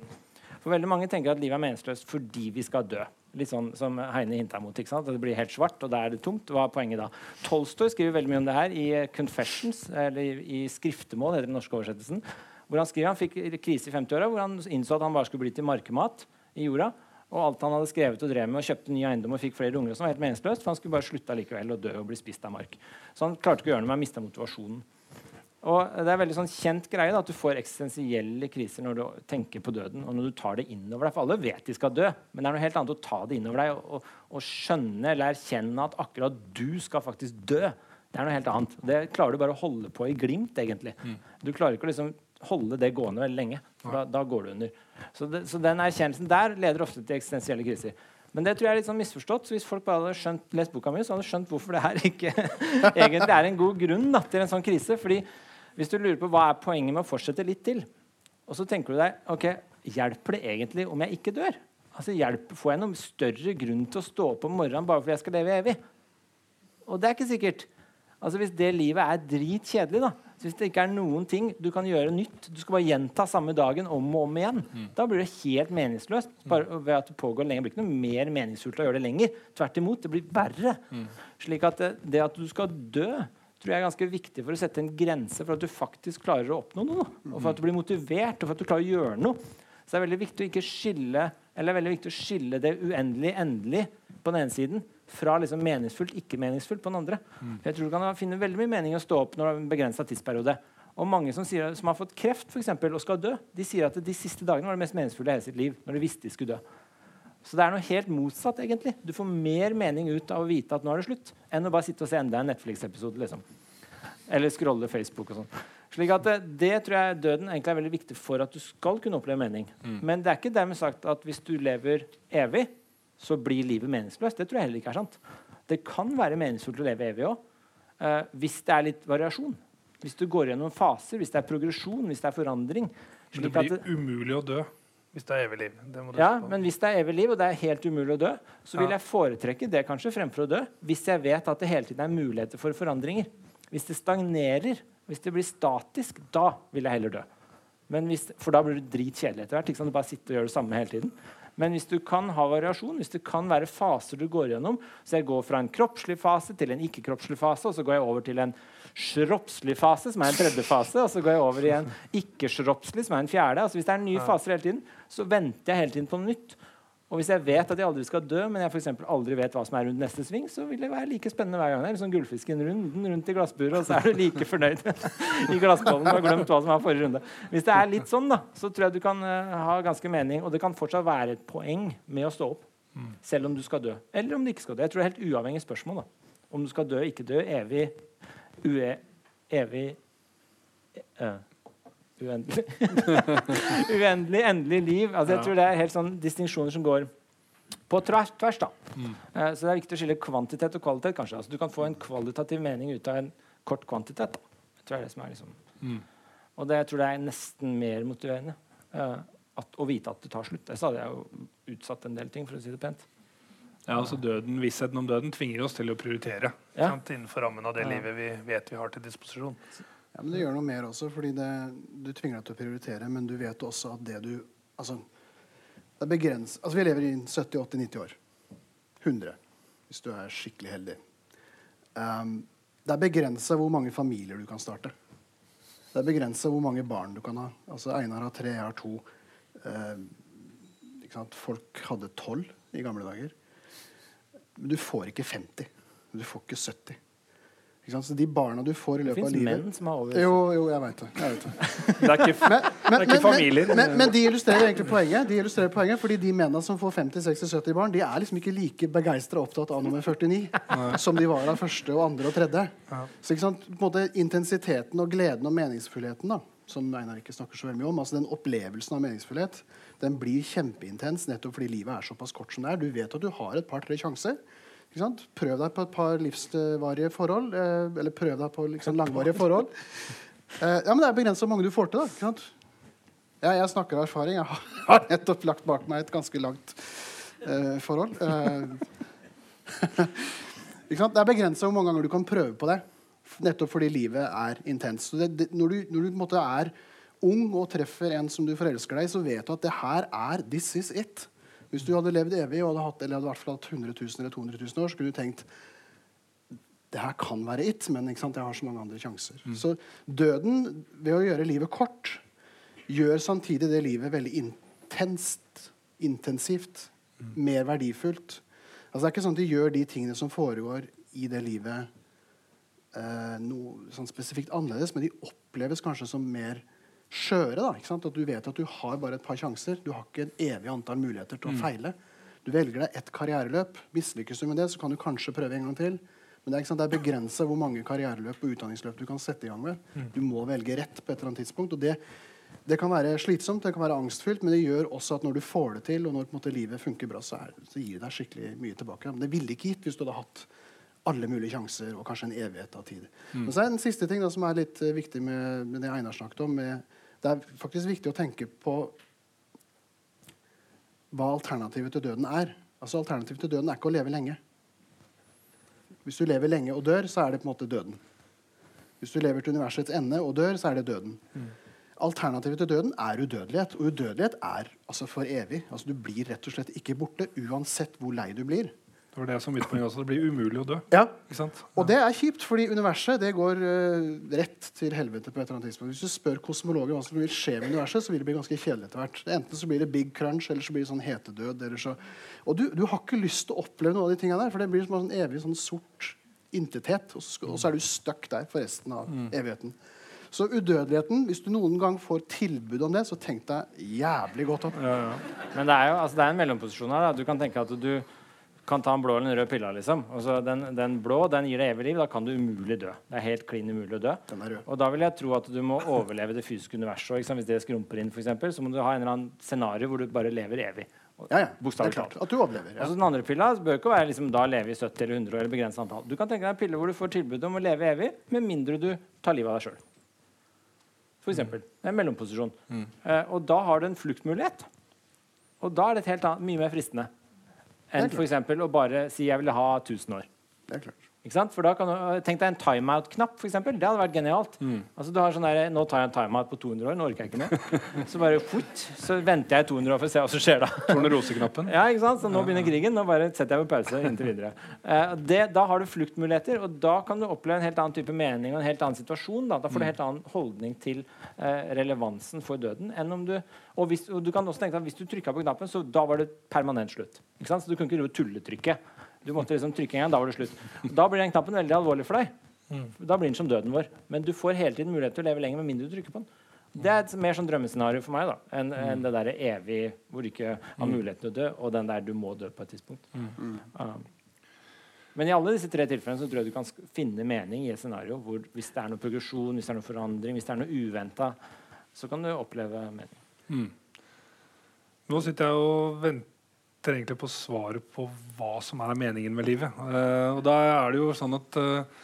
For veldig mange tenker at livet er meningsløst fordi vi skal dø. Litt sånn som Heine hinta mot. ikke sant? At det blir helt svart, og da er det tomt. Hva er poenget da? Tolstoy skriver veldig mye om det her i 'Confessions', eller i skriftemål, heter den norske oversettelsen. Hvor Han skriver han fikk krise i 50-åra, hvor han innså at han bare skulle bli til markemat i jorda. Og alt han hadde skrevet og drev med og kjøpte ny eiendom og fikk flere unger, som var helt meningsløst, for han skulle bare slutte likevel å dø og bli spist av mark. Så han klarte ikke å gjøre noe med å miste motivasjonen. Og Det er veldig sånn kjent greie da, at du får eksistensielle kriser når du tenker på døden. og når du tar det innover deg, For alle vet de skal dø, men det er noe helt annet å ta det innover deg og, og, skjønne eller erkjenne at akkurat du skal faktisk dø. Det er noe helt annet. Det klarer du bare å holde på i glimt. egentlig. Mm. Du klarer ikke å liksom holde det gående veldig lenge. for da, da går du under. Så, det, så, den erkjennelsen der leder ofte til eksistensielle kriser. Men det tror jeg er litt sånn misforstått. så Hvis folk bare hadde skjønt, lest boka mi, så hadde de skjønt hvorfor det her ikke egentlig er en god grunn da, til en sånn krise. fordi hvis du lurer på hva er poenget med å fortsette litt til, og så tenker du deg ok, hjelper det egentlig om jeg ikke dør? Altså, hjelper, Får jeg noen større grunn til å stå opp om morgenen bare fordi jeg skal leve evig? Og det er ikke sikkert. Altså Hvis det livet er dritkjedelig, da, hvis det ikke er noen ting du kan gjøre nytt, du skal bare gjenta samme dagen om og om igjen, mm. da blir det helt meningsløst. Bare ved at det pågår lenger. Det blir ikke noe mer meningsfullt å gjøre det lenger. Tvert imot, det blir verre. Mm. Slik at det, det at du skal dø tror jeg er ganske viktig for å sette en grense for at du faktisk klarer å oppnå noe. Og for at du blir motivert, og for at du klarer å gjøre noe. Så det er veldig viktig å ikke skille eller det er veldig viktig å skille det uendelig endelig på den ene siden fra liksom meningsfullt, ikke meningsfullt på den andre. Mm. Jeg tror Du kan finne veldig mye mening i å stå opp når det er en begrensa tidsperiode. Og mange som, sier, som har fått kreft for eksempel, og skal dø, de sier at de siste dagene var det mest meningsfulle i hele sitt liv. når de visste de skulle dø. Så det er noe helt motsatt. egentlig. Du får mer mening ut av å vite at nå er det slutt, enn å bare sitte og se enda en Netflix-episode. liksom. Eller scrolle Facebook og sånn. Slik at det, det, tror jeg døden egentlig er veldig viktig for at du skal kunne oppleve mening. Mm. Men det er ikke dermed sagt at hvis du lever evig, så blir livet meningsløst. Det tror jeg heller ikke er sant. Det kan være meningsfullt å leve evig òg, uh, hvis det er litt variasjon. Hvis du går gjennom faser, hvis det er progresjon, hvis det er forandring. Men det blir umulig å dø Hvis det er evig liv. Du Ja, men hvis det er evig liv, og det er helt umulig å dø, så vil jeg foretrekke det kanskje fremfor å dø, hvis jeg vet at det hele tiden er muligheter for forandringer. Hvis det stagnerer, hvis det blir statisk, da vil jeg heller dø. Men hvis, for da blir det dritkjedelig etter hvert. ikke sant? Du bare sitter og gjør det samme hele tiden. Men hvis du kan ha variasjon, hvis det kan være faser du går gjennom Så jeg går fra en kroppslig fase til en ikke-kroppslig fase, og så går jeg over til en shropslig fase, som er en tredje fase, og så går jeg over i en ikke-shropslig, som er en fjerde. Altså Hvis det er nye faser hele tiden, så venter jeg hele tiden på noe nytt. Og hvis jeg vet at jeg aldri skal dø, men jeg for aldri vet hva som er rundt neste sving, så vil det være like spennende hver gang. Det er liksom gullfisken runden rundt i glassburet, og så er du like fornøyd i glassbollen og har glemt hva som var forrige runde. Hvis det er litt sånn, da, så tror jeg du kan eh, ha ganske mening, og det kan fortsatt være et poeng med å stå opp. Selv om du skal dø. Eller om du ikke skal dø. Jeg tror det er helt uavhengig spørsmål. da. Om du skal dø, ikke dø, evig, ue, evig uh, Uendelig. Uendelig, endelig liv. Altså, jeg tror det er helt sånn distinksjoner som går på tvers. da. da. Uh, så det er viktig å skille kvantitet og kvalitet. kanskje. Altså, du kan få en kvalitativ mening ut av en kort kvantitet. Da. Jeg tror det er det som er liksom. Mm. Og det, jeg tror det er nesten mer motiverende Uh, at, å vite at det tar slutt. Ellers hadde jeg jo utsatt en del ting, for å si det pent. Ja, altså døden, Vissheten om døden tvinger oss til å prioritere Ja. sant? innenfor rammen av det Ja. livet vi vet vi har til disposisjon. Ja, men det gjør noe mer også, fordi det, du tvinger deg til å prioritere, men du vet også at det du Altså, det er begrenset Altså, vi lever i 70-80-90 år. 100, hvis du er skikkelig heldig. Um, det er begrensa hvor mange familier du kan starte. Det er begrensa hvor mange barn du kan ha. Altså, Einar har tre, jeg har to. Eh, ikke sant? Folk hadde tolv i gamle dager. Men du får ikke 50. Du får ikke 70. Ikke sant? Så de barna du får i løpet av livet fins livet menn som har over Jo, jo, jeg veit det. Jeg vet det. Det er ikke, Men, men, ikke familier. Men, men, men de illustrerer egentlig poenget. De illustrerer poenget Fordi de mennene som får 50-60-70 barn, de er liksom ikke like begeistra opptatt av nummer 49 som de var av første og andre og tredje. Så ikke sant? På en måte Intensiteten og gleden og meningsfullheten, da, som Einar ikke snakker så veldig mye om, altså den opplevelsen av meningsfullhet, den blir kjempeintens nettopp fordi livet er såpass kort som det er. Du vet at du har et par-tre sjanser. Prøv deg på et par livsvarige forhold. Eh, eller prøv deg på liksom langvarige forhold. Eh, ja, men Det er begrenset hvor mange du får til. da? Ja, jeg snakker av erfaring. Jeg har- nettopp lagt bak meg et ganske langt eh, forhold. Eh? Det er begrensa hvor mange ganger du kan prøve på det. Nettopp fordi livet er intenst. Når du, når du på en måte er ung og treffer en som du forelsker deg så vet du at det her er this is it. Hvis du hadde levd evig og hadde hatt, eller hadde hvert fall hatt 100 000 eller 200 000 år, så skulle du tenkt det her kan være it, men jeg har så mange andre sjanser. Så døden, ved å gjøre livet kort, gjør samtidig det livet veldig intenst, intensivt, mer verdifullt. Altså, det er ikke sånn at de gjør de tingene som foregår i det livet, eh, noe sånn spesifikt annerledes, men de oppleves kanskje som mer skjøre. da, ikke sant? At du vet at du har bare et par sjanser. Du har ikke et evig antall muligheter til å feile. Du velger deg ett karriereløp. Mislykkes du med det, så kan du kanskje prøve en gang til. Men det er, det er begrensa hvor mange karriereløp og utdanningsløp du kan sette i gang med. Du må velge rett på et eller annet tidspunkt. og det, det kan være slitsomt, det kan være angstfylt, men det gjør også at når du får det til, og når på en måte, livet funker bra, så, er, så gir det deg skikkelig mye tilbake. Men det ville ikke gitt hvis du hadde hatt alle mulige sjanser og kanskje en evighet av tid. Men så er det en siste ting da, som er litt eh, viktig med, med det Einar snakket om. Med, det er faktisk viktig å tenke på hva alternativet til døden er. Altså Alternativet til døden er ikke å leve lenge. Hvis du lever lenge og dør, så er det på en måte døden. Hvis du lever til universets ende og dør, så er det døden. Alternativet til døden er udødelighet. Og udødelighet er altså for evig. Altså Du blir rett og slett ikke borte uansett hvor lei du blir. Det var det som mitt poeng også. Det blir umulig å dø. Ja, Ikke sant? Og det er kjipt, fordi universet det går uh, rett til helvete. på et eller annet tidspunkt. Hvis du spør kosmologer hva som vil skje med universet, så vil det bli ganske kjedelig etter hvert. Enten så blir det big crunch, eller så blir det sånn hetedød. Eller så... Og du, du har ikke lyst til å oppleve noe av de tingene der, for det blir som en sånn evig sånn sort intethet. Og så, og så er du stuck der for resten av evigheten. Så udødeligheten, hvis du noen gang får tilbud om det, så tenk deg jævlig godt opp. Men det er jo altså, det er en mellomposisjon her. Da. Du kan tenke at du kan ta en blå eller en rød pille. Liksom. Den, den blå den gir deg evig liv. Da kan du umulig dø. Det er helt klin umulig å dø. Og da vil jeg tro at du må overleve det fysiske universet. sant? Hvis det skrumper inn, for eksempel, så må du ha en eller annen scenario hvor du bare lever evig. Ja, ja. Bokstavelig klart talt. at du overlever. Og så Den andre pilla bør ikke være liksom, da leve i 70 eller 100 år. eller begrenset antall. Du kan tenke deg en pille hvor du får tilbud om å leve evig, med mindre du tar livet av deg sjøl. For eksempel. Det er en mellomposisjon. Eh, og da har du en fluktmulighet. Og da er det et helt annet, mye mer fristende enn eksempel å bare si 'jeg vil ha 1000 år'. Det er klart. For da kan du, Tenk deg en timeout-knapp. for eksempel. Det hadde vært genialt. Altså du har sånn der, Nå tar jeg en timeout på 200 år. Nå orker jeg ikke mer. Så bare fort, så venter jeg 200 år for å se hva som skjer da. Tornerose-knappen. Ja, ikke sant? Så nå begynner krigen. Nå bare setter jeg på pause inntil videre. Eh, det, da har du fluktmuligheter, og da kan du oppleve en helt annen type mening og en helt annen situasjon. Da, da får du en helt annen holdning til eh, relevansen for døden. enn om du, og, hvis, og du kan også tenke at Hvis du trykka på knappen, så da var det permanent slutt. Så du kunne ikke tulletrykke. Du måtte liksom trykke en gang, da var det slutt. Da blir den knappen veldig alvorlig for deg. Da blir den som døden vår. Men du får hele tiden mulighet til å leve lenger med mindre du trykker på den. Det er et mer sånn drømmescenario for meg da, enn en det der evig hvor du ikke har muligheten til å dø, og den der du må dø på et tidspunkt. Um, men i alle disse tre tilfellene så tror jeg du kan finne mening i et scenario hvor hvis det er noe progresjon, hvis det er noe forandring, hvis det er noe uventa, så kan du oppleve mening. Nå sitter jeg og venter egentlig på svaret på hva som er meningen med livet. Eh, og da er det jo sånn at eh,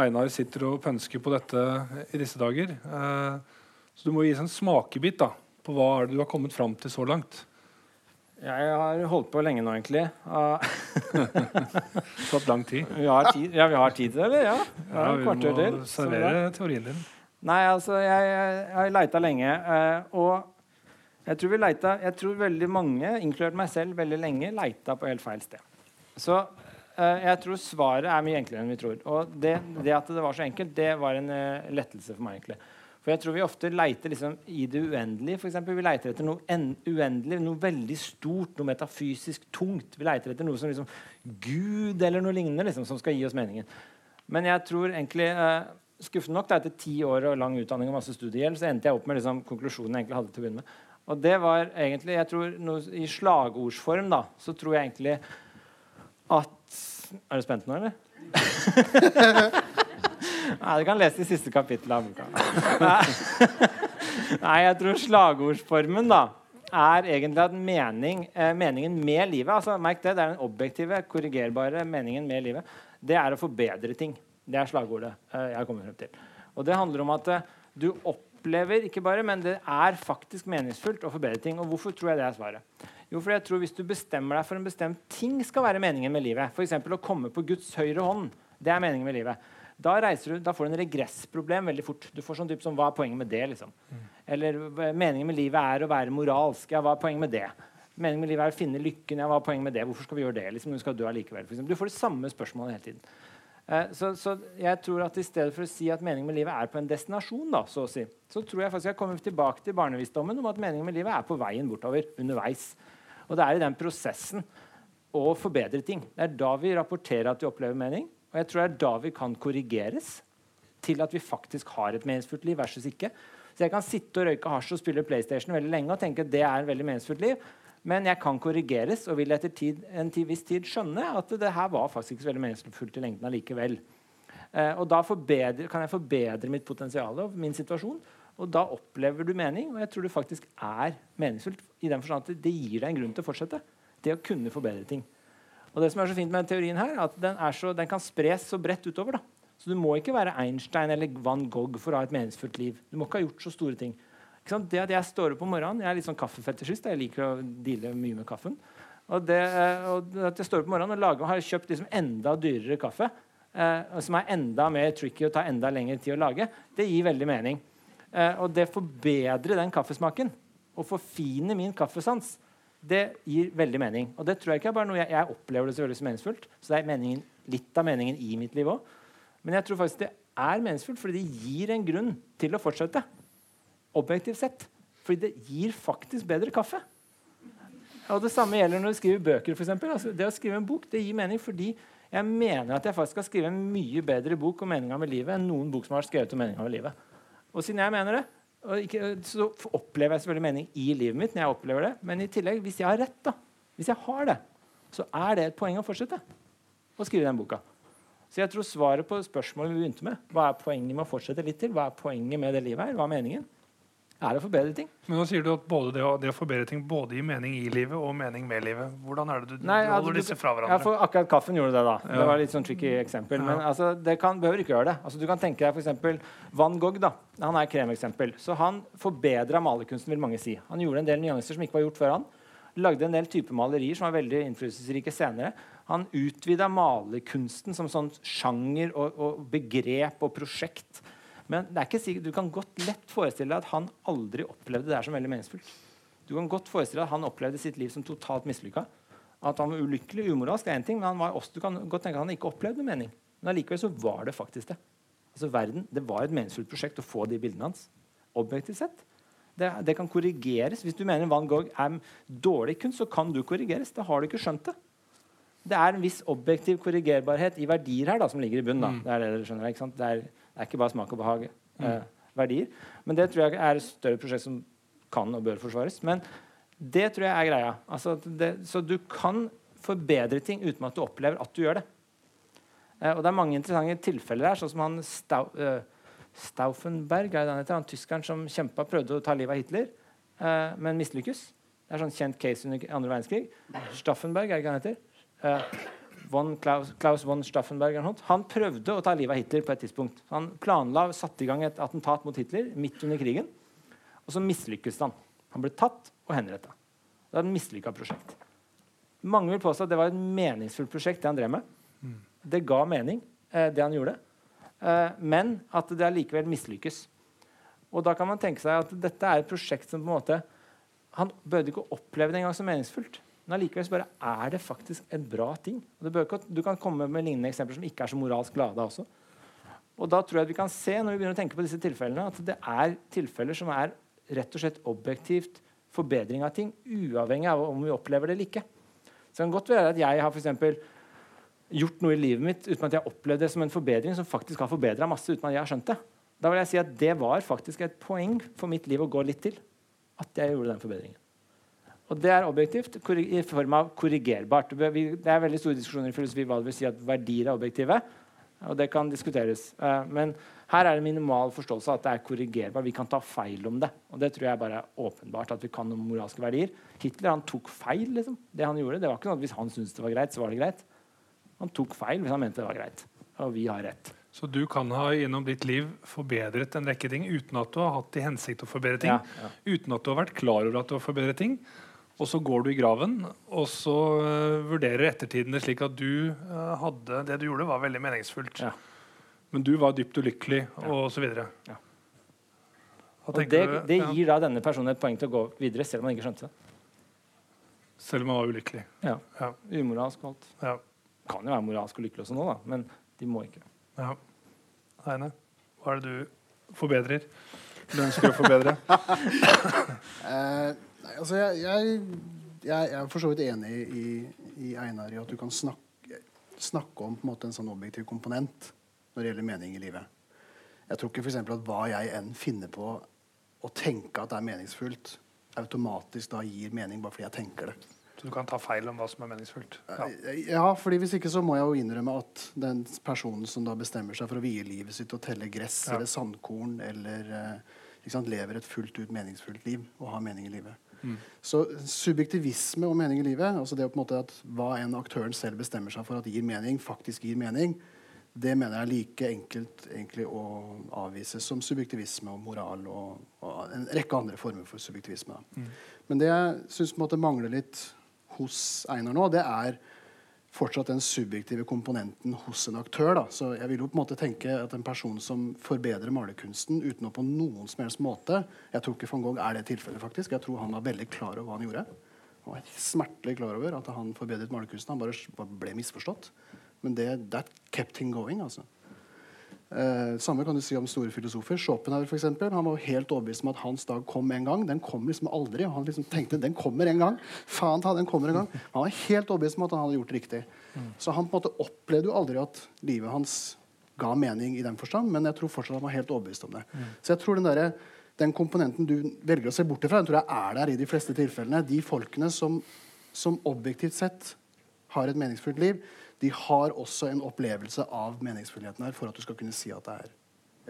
Einar sitter og pønsker på dette i disse dager. Eh, så du må gi oss en smakebit da, på hva er det du har kommet fram til så langt. Jeg har holdt på lenge nå, egentlig. Uh, Tatt lang tid. vi har tid, ja, vi har tid til det, eller? Ja. ja, vi må til. servere teorien din. Nei, altså, jeg, jeg har leita lenge. Uh, og jeg tror leita Jeg tror veldig mange, inkludert meg selv, veldig lenge leita på helt feil sted. Så eh, jeg tror svaret er mye enklere enn vi tror. Og det, det at det var så enkelt, det var en eh, lettelse for meg, egentlig. For jeg tror vi ofte leiter liksom i det uendelige. For eksempel. vi leiter etter noe en, uendelig, noe veldig stort, noe metafysisk tungt. Vi leiter etter noe som liksom Gud eller noe lignende liksom, som skal gi oss meningen. Men jeg tror egentlig eh, skuffende nok, da, etter ti år og lang utdanning og masse studiegjeld, så endte jeg opp med liksom, konklusjonen jeg egentlig hadde til å begynne med. Og det var egentlig, jeg tror, noe, I slagordsform da, så tror jeg egentlig at Er du spent nå, eller? Nei, Du kan lese de siste kapitlene av boka. Nei, jeg tror slagordsformen da er egentlig at mening, eh, meningen med livet altså Merk det, det er den objektive, korrigerbare meningen med livet. Det er å forbedre ting. Det er slagordet eh, jeg kommet frem til. Og det handler om at eh, du opplever ikke bare, men det er faktisk meningsfullt å forbedre ting. Og hvorfor tror jeg det er svaret? Jo, fordi jeg tror Hvis du bestemmer deg for en bestemt ting skal være meningen med livet, f.eks. å komme på Guds høyre hånd, det er meningen med livet. Da, du, da får du en regressproblem veldig fort. Du får sånn type som, Hva er poenget med det? liksom? Eller meningen med livet er å være moralsk. Ja, hva er poenget med det? Meningen med livet er å finne lykken. Ja, hva er poenget med det? Hvorfor skal vi gjøre det? liksom, når vi skal dø allikevel. Du får det samme spørsmålet hele tiden. Eh, så, så jeg tror at I stedet for å si at meningen med livet er på en destinasjon, da, så, å si, så tror jeg faktisk jeg kommer tilbake til barnevisdommen om at meningen med livet er på veien bortover. underveis. Og det er i den prosessen å forbedre ting. Det er da vi rapporterer at vi opplever mening. Og jeg tror det er da vi kan korrigeres til at vi faktisk har et meningsfullt liv versus ikke. Så jeg kan sitte og røyke hasj og spille PlayStation veldig lenge og tenke at det er et veldig meningsfullt liv. Men jeg kan korrigeres og vil etter tid, en viss tid skjønne at det her var faktisk ikke så veldig meningsfullt i lengden allikevel. Eh, og da kan jeg forbedre mitt potensial og min situasjon. Og da opplever du mening, og jeg tror det faktisk er meningsfullt i den forstand at det gir deg en grunn til å fortsette. Det å kunne forbedre ting. Og det som er så fint med teorien her, er at den, så, den kan spres så bredt utover. da. Så du må ikke være Einstein eller Van Gogh for å ha et meningsfullt liv. Du må ikke ha gjort så store ting. Det at jeg står opp om morgenen, Jeg er litt sånn kaffefetisjist. Jeg liker å deale mye med kaffen. Og det, eh, og at jeg står opp om morgenen og lager, har kjøpt liksom enda dyrere kaffe, eh, som er enda mer tricky og tar enda lengre tid å lage, det gir veldig mening. Eh, og det forbedrer den kaffesmaken og forfiner min kaffesans, det gir veldig mening. Og det tror jeg ikke er bare noe jeg, jeg opplever det selvfølgelig som meningsfullt. Så det er meningen, litt av meningen i mitt liv òg. Men jeg tror faktisk det er meningsfullt fordi det gir en grunn til å fortsette. Objektivt sett. Fordi det gir faktisk bedre kaffe. Og Det samme gjelder når du skriver bøker. For eksempel. altså, det å skrive en bok det gir mening fordi jeg mener at jeg faktisk skal skrive en mye bedre bok om meninga med livet enn noen bok som har skrevet om meninga med livet. Og siden jeg mener det, ikke, så opplever jeg selvfølgelig mening i livet mitt. når jeg opplever det, Men i tillegg, hvis jeg har rett, da, hvis jeg har det, så er det et poeng å fortsette å skrive den boka. Så jeg tror svaret på spørsmålet vi begynte med, hva er poenget med å fortsette litt til, hva er poenget med det livet her, hva er meningen, er å forbedre ting. Men nå sier du at både det, det å forbedre ting både gir mening i livet og mening med livet. Hvordan er det du, Nei, du altså, holder du- disse fra Ja, hverandre? for akkurat kaffen gjorde det, da. Ja. Det var litt sånn tricky eksempel. Men altså, det kan, behøver ikke gjøre det. Altså, du kan tenke deg f.eks. Van Gogh. da. Han er kremeksempel. Så han forbedra malerkunsten, vil mange si. Han gjorde en del nyanser som ikke var gjort før han. Lagde en del typer malerier som var veldig innflytelsesrike senere. Han utvida malerkunsten som sånn sjanger og, og, begrep og prosjekt. Men det er ikke sikkert, du kan godt lett forestille deg at han aldri opplevde det her som veldig meningsfullt. Du kan godt forestille deg at han opplevde sitt liv som totalt mislykka. At han var ulykkelig, umoralsk, er én ting, men han var også, du kan godt tenke at han ikke opplevde mening. Men allikevel så var det faktisk det. Altså verden, Det var et meningsfullt prosjekt å få de bildene hans. Objektivt sett. Det, det, kan korrigeres. Hvis du mener Van Gogh er dårlig kunst, så kan du korrigeres. Da har du ikke skjønt det. Det er en viss objektiv korrigerbarhet i verdier her da, som ligger i bunnen. Mm. Det, er det, dere skjønner, ikke sant? Det, er, det er ikke bare smak og behag. Mm. Eh, verdier. Men det tror jeg er et større prosjekt som kan og bør forsvares. Men det tror jeg er greia. Altså det, så du kan forbedre ting uten at du opplever at du gjør det. Eh, og det er mange interessante tilfeller her, sånn som han Stau, uh, Stauffenberg, er det han heter, han tyskeren som kjempa, prøvde å ta livet av Hitler, eh, men mislykkes. Det er sånn kjent case under andre verdenskrig. Staffenberg, er det ikke han heter? Uh, von Klaus, Klaus, von Staffenberg Han prøvde å ta livet av Hitler på et tidspunkt. Han planla satte i gang et attentat mot Hitler midt under krigen. Og så mislykkes han. Han ble tatt og henretta. Det var et mislykka prosjekt. Mange vil påstå at det var et meningsfullt prosjekt, det han drev med. Mm. Det ga mening, eh, det han gjorde. Eh, men at det allikevel mislykkes. Og da kan man tenke seg at dette er et prosjekt som på en måte Han bød ikke oppleve det engang som meningsfullt. Men allikevel bare er det faktisk en bra ting. Ikke, du kan komme med lignende eksempler som ikke er så moralsk lada også. Og da tror jeg vi kan se når vi begynner å tenke på disse tilfellene, at det er tilfeller som er rett og slett objektivt forbedring av ting, uavhengig av om vi opplever det eller ikke. Så det kan godt være at jeg har for gjort noe i livet mitt uten at jeg har opplevd det som en forbedring som faktisk har forbedra masse uten at jeg har skjønt det. Da vil jeg si at det var faktisk et poeng for mitt liv å gå litt til. At jeg gjorde den forbedringen. Og det er objektivt i form av korrigerbart. Det er veldig store diskusjoner i filosofi hva det vil si at verdier er objektive. Og det kan diskuteres. Eh, men her er det minimal forståelse av at det er korrigerbart. Vi kan ta feil om det. Og det tror jeg bare er åpenbart at vi kan om moralske verdier. Hitler han tok feil. liksom. Det han gjorde, det var ikke sånn at Hvis han syntes det var greit, så var det greit. Han tok feil hvis han mente det var greit. Og vi har rett. Så du kan ha gjennom ditt liv forbedret en rekke ting uten at du har hatt til hensikt å forbedre ting? Ja, ja. Uten at du har vært klar over at du har forbedret ting? Og så går du i graven, og så uh, vurderer ettertiden det slik at du uh, hadde det du gjorde, var veldig meningsfullt. Ja. Men du var dypt ulykkelig, og så videre. Ja. Og det, det gir da denne personen et poeng til å gå videre, selv om han ikke skjønte det. Selv om han var ulykkelig. Ja. ja. Umoralsk og alt. Ja. Kan jo være moralsk og lykkelig også nå, da, men de må ikke. Ja. Heine, hva er det du forbedrer? Du ønsker å forbedre? uh, nei, altså jeg, jeg, jeg, er for så vidt enig i, i Einar i at du kan snakke, snakke om en, måte, en sånn objektiv komponent når det gjelder mening i livet. Jeg tror ikke for at hva jeg enn finner på å tenke at det er meningsfullt, automatisk da gir mening bare fordi jeg tenker det. Så du kan ta feil om hva som er meningsfullt? Ja, ja fordi hvis ikke så må jeg jo innrømme at den personen som da bestemmer seg for å vie livet sitt og telle gress ja. eller sandkorn eller eh, sant, lever et fullt ut meningsfullt liv og har mening i livet. Mm. Så subjektivisme og mening i livet, altså det på en måte at hva en aktøren selv bestemmer seg for at gir mening, faktisk gir mening, det mener jeg er like enkelt egentlig å avvise som subjektivisme og moral og, og en rekke andre former for subjektivisme. Mm. Men det jeg syns mangler litt hos Einar nå, det er fortsatt den subjektive komponenten hos en aktør. Da. Så jeg vil jo på en måte tenke at en person som forbedrer malerkunsten uten å på noen som helst måte Jeg tror ikke van Gogh er det tilfellet, faktisk. Jeg tror han var veldig klar over hva han gjorde. Han var smertelig klar over at han forbedret malerkunsten. Han bare ble misforstått. Men det that kept him going. altså. Eh, samme kan du si om store filosofer. Schopenhauer for eksempel, han var helt overbevist om at hans dag kom en gang. Den kom liksom aldri. Han liksom tenkte den kommer en gang. Faen ta, den kommer en gang. Han var helt overbevist om at han hadde gjort det riktig. Så han på en måte opplevde jo aldri at livet hans ga mening i den forstand, men jeg tror fortsatt han var helt overbevist om det. Så jeg tror den, der, den komponenten du velger å se bort ifra, den tror jeg er der i de fleste tilfellene. De folkene som, som objektivt sett har et meningsfullt liv, de har også en opplevelse av meningsfullheten her for at du skal kunne si at det er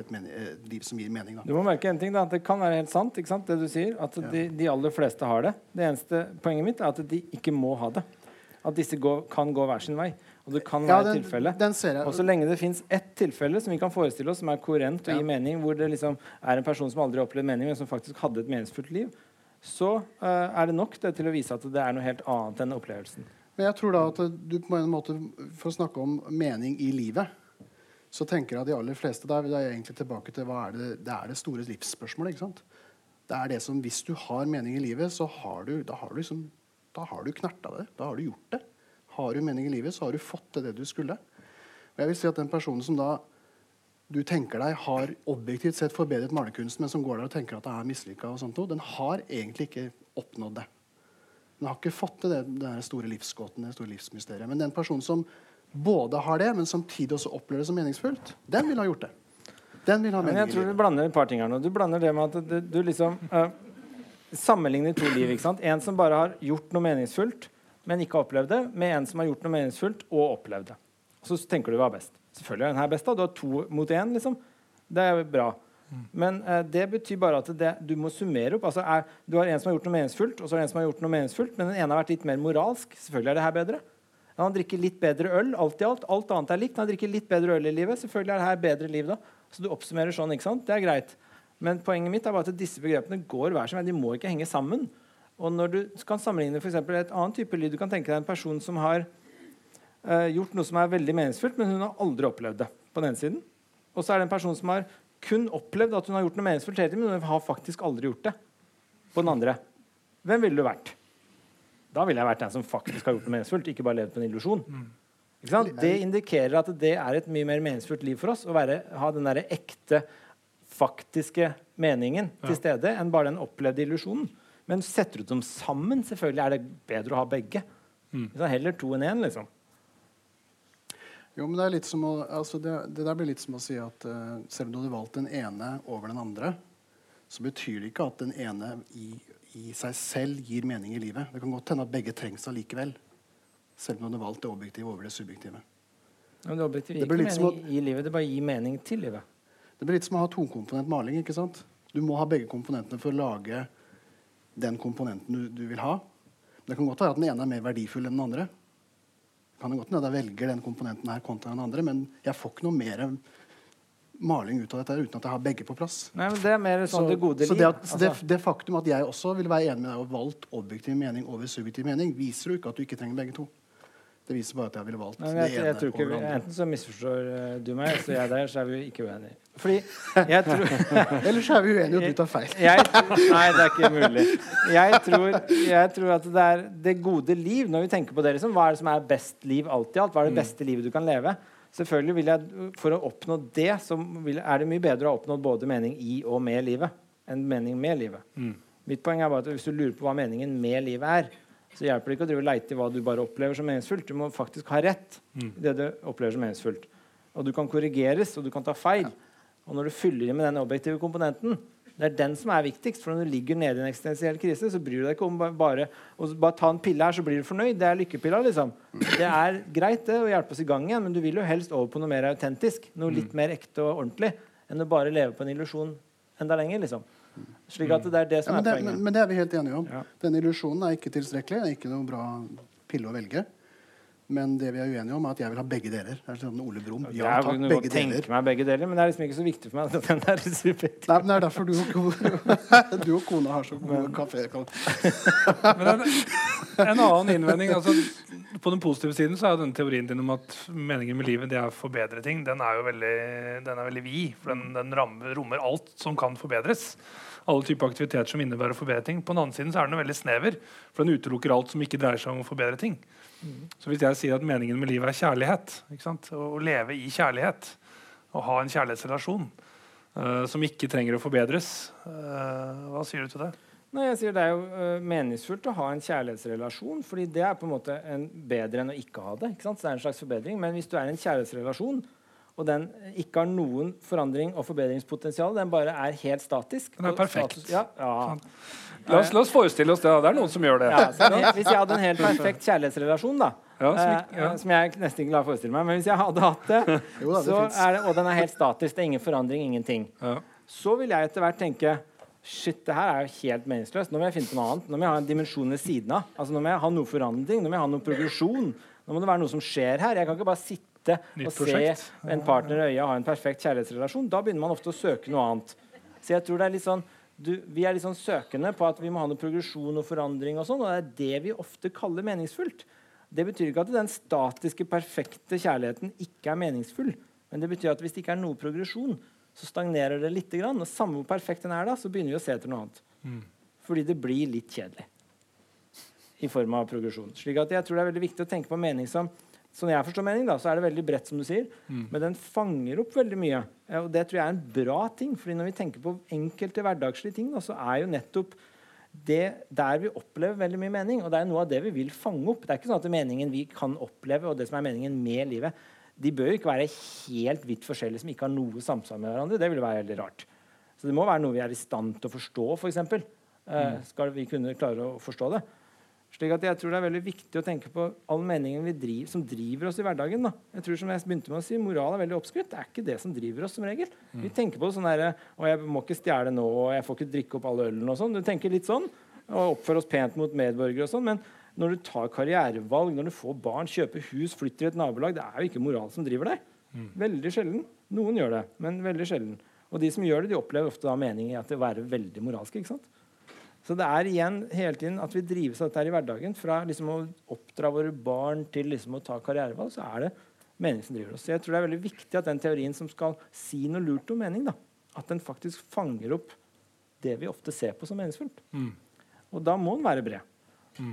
et, et liv som gir mening. Da. Du må merke en ting da, at Det kan være helt sant, sant det du sier, at ja. de, de, aller fleste har det. Det eneste poenget mitt er at de ikke må ha det. At disse går, kan gå hver sin vei. Og det kan ja, være tilfelle. Og så lenge det fins ett tilfelle som vi kan forestille oss som er kohorent og ja. gir mening, hvor det liksom er en person som aldri har opplevd mening, men som faktisk hadde et meningsfullt liv, så uh, er det nok det til å vise at det er noe helt annet enn opplevelsen. Men jeg tror da at du på en måte, For å snakke om mening i livet, så tenker jeg at de aller fleste da er egentlig tilbake til hva er det, det er det store livsspørsmålet. ikke sant? Det er det som, Hvis du har mening i livet, så har du, da har du, liksom, da har du knerta det. Da har du gjort det. Har du mening i livet, så har du fått til det du skulle. Og jeg vil si at Den personen som da du tenker deg har objektivt sett forbedret malerkunsten, men som går der og tenker at det er mislykka, den har egentlig ikke oppnådd det. Den har ikke fått til det, det store livsgåten, det store livsmysteriet. Men den personen som både har det, men samtidig også opplever det som meningsfullt, den vil ha gjort det. Den vil ha mening ja, jeg tror du blander et par ting her nå. Du blander det med at du, du liksom uh, sammenligner to liv. ikke sant? En som bare har gjort noe meningsfullt, men ikke har opplevd det, med en som har gjort noe meningsfullt og opplevd det. Så tenker du hva er best. Selvfølgelig er den her best. da. Du har to mot én. Liksom. Det er bra. Men eh, det betyr bare at det, du må summere opp. Altså, er, du har en som har gjort noe meningsfullt, og så har en som har gjort noe meningsfullt, men den ene har vært litt mer moralsk. Selvfølgelig er det her bedre. Han drikker litt bedre øl. alt i alt. Alt annet er likt. Han drikker litt bedre øl i livet. Selvfølgelig er det her bedre liv da. Så du oppsummerer sånn. ikke sant? Det er greit. Men poenget mitt er bare at disse begrepene går hver sin vei. De må ikke henge sammen. Og når du kan sammenligne for et annet type liv, Du kan tenke deg en person som har eh, gjort noe som er veldig meningsfullt, men hun har aldri opplevd det. på den ene siden. Og så er det en person som har kun opplevd at hun har gjort noe meningsfullt hele tiden, men hun har faktisk aldri gjort det. På den andre. Hvem ville du vært? Da ville jeg vært den som faktisk har gjort noe meningsfullt, ikke bare levd på en illusjon. Det indikerer at det er et mye mer meningsfullt liv for oss å være, ha den der ekte, faktiske meningen ja. til stede enn bare den opplevde illusjonen. Men setter du dem sammen, selvfølgelig er det bedre å ha begge. Mm. Heller to enn én, liksom. Jo, men det, er litt som å, altså det, det, der blir litt som å si at uh, selv om du hadde valgt den ene over den andre, så betyr det ikke at den ene i, i seg selv gir mening i livet. Det kan godt hende at begge trengs allikevel. Selv om du hadde valgt det objektive over det subjektive. Men det objektive gir ikke mening å, i livet, det bare gir mening til livet. Det blir litt som å ha tokomponent maling. ikke sant? Du må ha begge komponentene for å lage den komponenten du, du vil ha. Det kan godt være at den ene er mer verdifull enn den andre kan det godt hende jeg velger den komponenten her kontra den andre, men jeg får ikke noe mer maling ut av dette uten at jeg har begge på plass. Nei, men det er mer sånn så, det gode så det, at, altså. det, det, faktum at jeg også vil være enig med deg og valgt objektiv mening over subjektiv mening, viser jo ikke at du ikke trenger begge to. Det viser bare at jeg ville valgt Nei, jeg, det ene. Jeg tror ikke, enten så misforstår uh, du meg, så jeg der, så er vi ikke uenige. Fordi jeg tror Ellers er vi uenige, og du tar feil. jeg, nei, det er ikke mulig. Jeg tror, jeg tror, at det er det gode liv, når vi tenker på det, liksom, hva er det som er best liv alt i alt? Hva er det mm. beste livet du kan leve? Selvfølgelig vil jeg, For å oppnå det så vil, er det mye bedre å ha oppnådd både mening i og med livet enn mening med livet. Mm. Mitt poeng er bare at hvis du lurer på hva meningen med livet er, så hjelper det ikke å drive leite i hva du bare opplever som meningsfullt. Du må faktisk ha rett i mm. det du opplever som meningsfullt. Og du kan korrigeres, og du kan ta feil. Og når du fyller i med den objektive komponenten, det er den som er viktigst. For når du ligger nede i en eksistensiell krise, så bryr du deg ikke om bare å bare ta en pille her, så blir du fornøyd. Det er lykkepilla, liksom. Det er greit det å hjelpe oss i gang igjen, men du vil jo helst over på noe mer autentisk. Noe litt mm. mer ekte og ordentlig enn å bare leve på en illusjon enda lenger, liksom. Slik at det er det som ja, er poenget. Men, men, det er vi helt enige om. Ja. Denne illusjonen er ikke tilstrekkelig. Det er ikke noe bra pille å velge. Men det vi er uenige om, er at jeg vil ha begge deler. Det er sånn Ole Brumm. Ja, takk, begge deler. meg begge deler. Men det er liksom ikke så viktig for meg. den er Nei, men Det er derfor du og, du og kona har så god kafé. men en, en annen innvending altså, På den positive siden så er jo denne teorien din om at meningen med livet det er å forbedre ting, den er jo veldig, den er veldig vid. For den, den rammer, rommer alt som kan forbedres alle typer aktiviteter som innebærer å forbedre ting. På den andre siden så er den veldig snever, for den utelukker alt som ikke dreier seg om å forbedre ting. Så hvis jeg sier at meningen med livet er kjærlighet, å leve i kjærlighet, å ha en kjærlighetsrelasjon uh, som ikke trenger å forbedres, uh, hva sier du til det? Nei, jeg sier Det er jo uh, meningsfullt å ha en kjærlighetsrelasjon, fordi det er på en måte en bedre enn å ikke ha det. ikke sant? Så det er en slags forbedring. Men hvis du er i en kjærlighetsrelasjon, og den ikke har noen forandring og forbedringspotensial, den bare er helt statisk Den er perfekt. Status, ja, ja. La oss, la oss, forestille oss det. Det er noen som gjør det. Ja, hvis jeg hadde en helt perfekt kjærlighetsrelasjon, da, ja, som, eh, som, jeg nesten ikke klarer å forestille meg Men hvis jeg hadde hatt det, jo, det er det, og den er helt statisk, det er ingen forandring, ingenting, så vil jeg etter hvert tenke Shit, det her er jo helt meningsløst. Nå må jeg finne på noe annet. Nå må jeg ha en dimensjon ved siden av. Altså, nå må jeg ha noe forandring, nå må jeg ha noe progresjon. Nå må det være noe som skjer her. Jeg kan ikke bare sitte Nytt og prosjekt. se en partner i øyet ha en perfekt kjærlighetsrelasjon. Da begynner man ofte å søke noe annet. Så jeg tror det er litt sånn du, vi er litt sånn søkende på at vi må ha noe progresjon og forandring. og sånn, og Det er det vi ofte kaller meningsfullt. Det betyr ikke at den statiske, perfekte kjærligheten ikke er meningsfull. Men det betyr at hvis det ikke er noe progresjon, så stagnerer det litt. Grann, og samme hvor perfekt den er, da, så begynner vi å se etter noe annet. Mm. Fordi det blir litt kjedelig i form av progresjon. Slik at jeg tror det er veldig viktig å tenke på mening som Sånn jeg forstår mening, da, så er det veldig bredt, som du sier. Mm. Men den fanger opp veldig mye. Og det tror jeg er en bra ting. fordi når vi tenker på enkelte hverdagslige ting, da, så er jo nettopp det der vi opplever veldig mye mening. Og det er noe av det vi vil fange opp. Det er ikke sånn at meningen vi kan oppleve, og det som er meningen med livet, de bør jo ikke være helt vidt forskjellige som ikke har noe samsvar med hverandre. Det ville være veldig rart. Så det må være noe vi er i stand til å forstå, f.eks. For eksempel. eh, skal vi kunne klare å forstå det. Slik at jeg tror Det er veldig viktig å tenke på all meningen vi driver, som driver oss i hverdagen. Da. Jeg tror som jeg begynte med å si, Moral er veldig oppskrytt. Det er ikke det som driver oss. som regel. Vi tenker på sånn der, og jeg må ikke stjele nå, og jeg får ikke drikke opp alle ølene. og sånn. Du tenker litt sånn, og oppfører oss pent mot medborgere. og sånn, Men når du tar karrierevalg, når du får barn, kjøper hus, flytter i et nabolag, det er jo ikke moral som driver deg. Veldig sjelden. Noen gjør det, men veldig sjelden. Og de som gjør det, de opplever ofte da mening i at det være veldig moralske. ikke sant? Så det er igjen hele tiden at vi drives av dette her i hverdagen. Fra liksom å oppdra våre barn til liksom å ta karrierevalg, så er det mening som driver oss. Så jeg tror det er veldig viktig at den teorien som skal si noe lurt om mening, da, at den faktisk fanger opp det vi ofte ser på som meningsfullt. Mm. Og da må den være bred.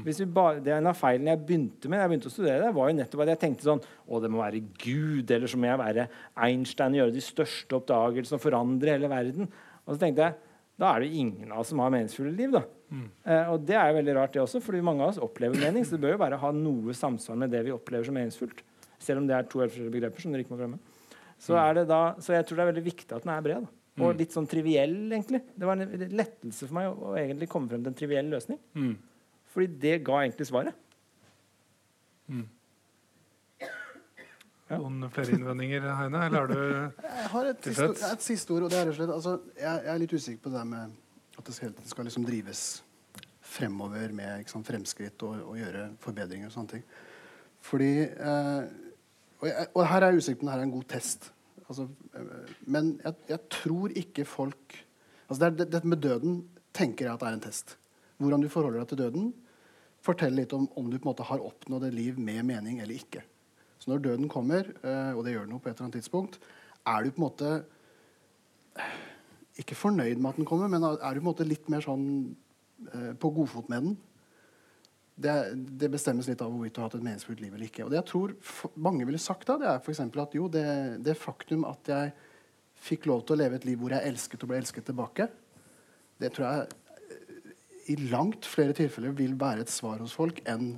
Hvis vi bare, det er En av feilene jeg begynte med, jeg begynte å studere det, var jo nettopp at jeg tenkte sånn Å, det må være Gud, eller så må jeg være Einstein og gjøre de største oppdagelsene og forandre hele verden. Og så tenkte jeg da er det ingen av oss som har meningsfulle liv. da. Eh, og det er jo veldig rart, det også, fordi mange av oss opplever mening. Så det bør jo bare ha noe samsvar med det vi opplever som meningsfullt. Selv om det er to forskjellige begreper. som dere ikke må glemme. Så, er det da, så jeg tror det er veldig viktig at den er bred. da. Og litt sånn triviell, egentlig. Det var en lettelse for meg å, å egentlig komme frem til en triviell løsning. Mm. Fordi det ga egentlig svaret. Ja. Noen flere innvendinger, Heine? Eller er du Jeg har et siste, et siste ord, og det er rett og slett altså, jeg, jeg er litt usikker på det med at det hele tiden skal liksom drives fremover med ikke sant, fremskritt og, og gjøre forbedringer og sånne ting. Fordi eh, og, jeg, og her er jeg usikker på om det her er en god test. Altså, eh, men jeg, jeg tror ikke folk altså det er, det, med døden tenker jeg at er en test. Hvordan du forholder deg til døden, forteller litt om om du på en måte har oppnådd et liv med mening eller ikke. Så når døden kommer, eh, og det gjør jo på et eller annet tidspunkt, er du på en måte ikke fornøyd med at den kommer, men er du på en måte litt mer sånn eh, på godfot med den? Det, det bestemmes litt av hvorvidt du har hatt et meningsfullt liv eller ikke. Og det jeg tror mange ville sagt da, det er eksempel at jo, det, det faktum at jeg fikk lov til å leve et liv hvor jeg elsket og ble elsket tilbake, det tror jeg eh, i langt flere tilfeller vil være et svar hos folk enn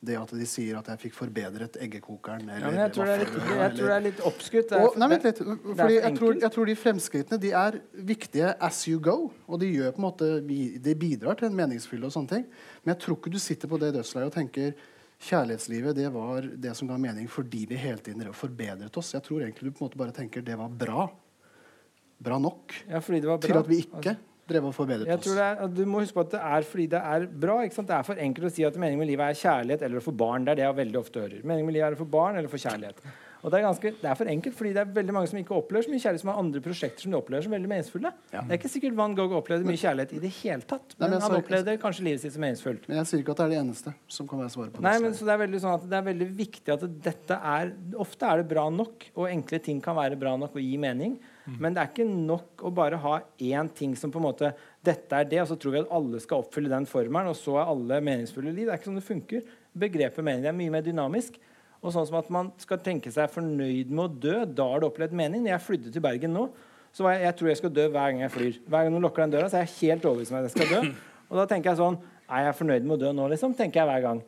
det at de sier at jeg fikk forbedret eggekokeren eller Ja, men jeg tror litt, jeg tror det er litt oppskutt. Er- og, nei, vent litt. Fordi jeg tror, jeg tror de fremskrittene de er viktige as you go. Og de, gjør på en måte, de bidrar til en meningsfull og sånne ting. Men jeg tror ikke du sitter på det dødsleiet og tenker kjærlighetslivet det var det som ga mening fordi vi hele tiden forbedret oss. Jeg tror egentlig du på en måte bare tenker det var bra. Bra nok Ja, fordi det var bra. til at vi ikke drev og forbedret Jeg oss. tror det er, du må huske på at det er fordi det er bra. Det er for enkelt å si at meningen med livet er kjærlighet eller å få barn. Det er det jeg veldig ofte hører. Meningen med livet er å få barn eller få kjærlighet. Og det er, ganske, det er for enkelt, fordi det er veldig mange som ikke opplever så mye kjærlighet, som har andre prosjekter som de opplever som veldig meningsfulle. Ja. Det er ikke sikkert Van Gogh opplevde mye kjærlighet i det hele tatt. Nei, Men, men han opplevde kanskje livet sitt som meningsfullt. Men jeg sier ikke at det er det eneste som kan være svaret på Nei, men så det er veldig sånn at det er veldig viktig at dette er Ofte er det bra nok, og enkle ting kan være bra nok og gi mening. Men det er ikke nok å bare ha én ting som på en måte Dette er det, og så tror vi at alle skal oppfylle den formelen, og så er alle meningsfulle liv. Det er ikke sånn det funker. Begrepet mening er mye mer dynamisk. Og sånn som at man skal tenke seg fornøyd med å dø. Da har du opplevd mening. Når jeg flydde til Bergen nå, så var jeg, jeg tror jeg skal dø hver gang jeg flyr. Hver gang noen lukker den døra, så er jeg helt overbevist om at jeg skal dø. Og da tenker jeg sånn Er jeg fornøyd med å dø nå, liksom? tenker jeg hver gang.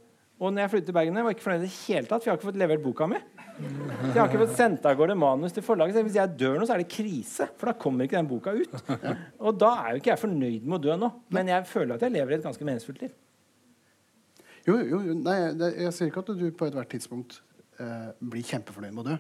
Og når jeg flyttet til Bergen, jeg var ikke fornøyd i det hele tatt, for jeg har ikke fått levert boka mi. Så jeg har ikke fått sendt av gårde manus til forlaget. Så hvis jeg dør nå, så er det krise, for da kommer ikke den boka ut. Og da er jo ikke jeg fornøyd med å dø nå, men jeg føler at jeg lever et ganske meningsfullt liv. Jo, jo, jo, nei, det, jeg sier ikke at du på ethvert tidspunkt eh, blir kjempefornøyd med å dø.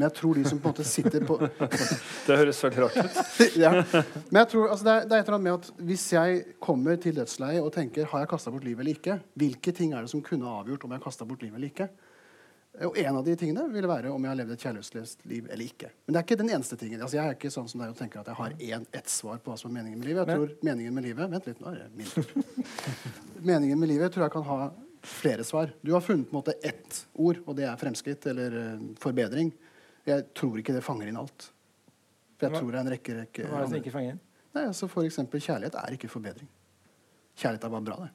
Men jeg tror de som på en måte sitter på Det høres veldig rart ut. ja. Men jeg tror, altså det, er, det er et eller annet med at hvis jeg kommer til dødsleiet og tenker har jeg kasta bort livet eller ikke, hvilke ting er det som kunne avgjort om jeg kasta bort livet eller ikke? Og en av de tingene ville være om jeg har levd et kjærlighetsløst liv eller ikke. Men det er ikke den eneste tingen. Altså, jeg er ikke sånn som deg og tenker at jeg har en, ett svar på hva som er meningen med livet. Jeg tror meningen med livet Vent litt, nå er det min tur. meningen med livet tror jeg kan ha flere svar. Du har funnet på en måte ett ord, og det er fremskritt eller uh, forbedring. Jeg tror ikke det fanger inn alt. For jeg Hva- tror det er en rekke, rekke Hva er det som ikke fanger inn? Nei, altså For eksempel kjærlighet er ikke forbedring. Kjærlighet er bare bra, det.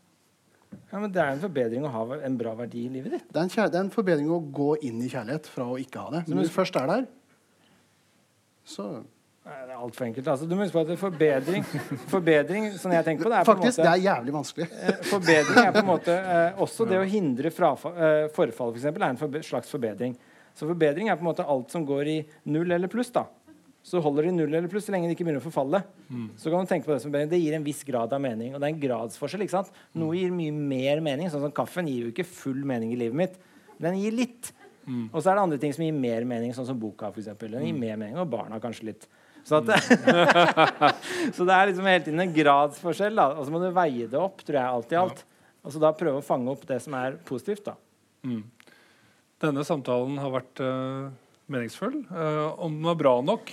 Ja, men Det er en forbedring å ha en bra verdi i livet ditt. Det er, en kjær det er en forbedring å gå inn i kjærlighet fra å ikke ha det. Men hvis du først er der, så Nei, Det er altfor enkelt. Altså, du må huske på at forbedring, forbedring sånn jeg tenker på det, er på Faktisk, måte det er jævlig vanskelig. Eh, Forbedring er på en måte eh, Også det å hindre frafall, eh, forfall for eksempel, er en forbe slags forbedring. Så forbedring er på en måte alt som går i null eller pluss. da. Så holder de null eller pluss så lenge de ikke begynner å forfalle. Så kan du tenke på Det som. Det gir en viss grad av mening. Og det er en gradsforskjell. ikke sant? Noe gir mye mer mening. Sånn som kaffen gir jo ikke full mening i livet mitt. Men den gir litt. Og så er det andre ting som gir mer mening, sånn som boka. For eksempel. den gir mer mening, Og barna kanskje litt. Så, at, så det er liksom hele tiden en gradsforskjell. da, Og så må du veie det opp, tror jeg, alt i alt. Og så da prøve å fange opp det som er positivt. da. Denne samtalen har vært eh, meningsfull. Eh, om den var bra nok,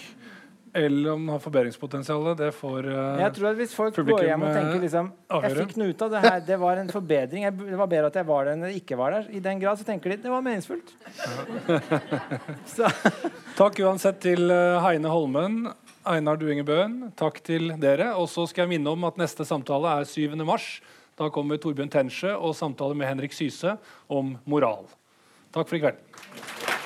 eller om den har forbedringspotensial, det får uh, Jeg tror at Hvis folk går hjem og eh, tenker liksom, jeg fikk noe ut av det her, det var en forbedring, jeg, det var bedre at jeg var der enn jeg ikke var der, i den grad så tenker de det var meningsfullt. så, Takk uansett til Heine Holmen, Einar Duinge Bøen. Takk til dere. Og så skal jeg minne om at neste samtale er 7. mars. Da kommer Torbjørn Tensje og samtale med Henrik Syse om moral. Takk for i kveld.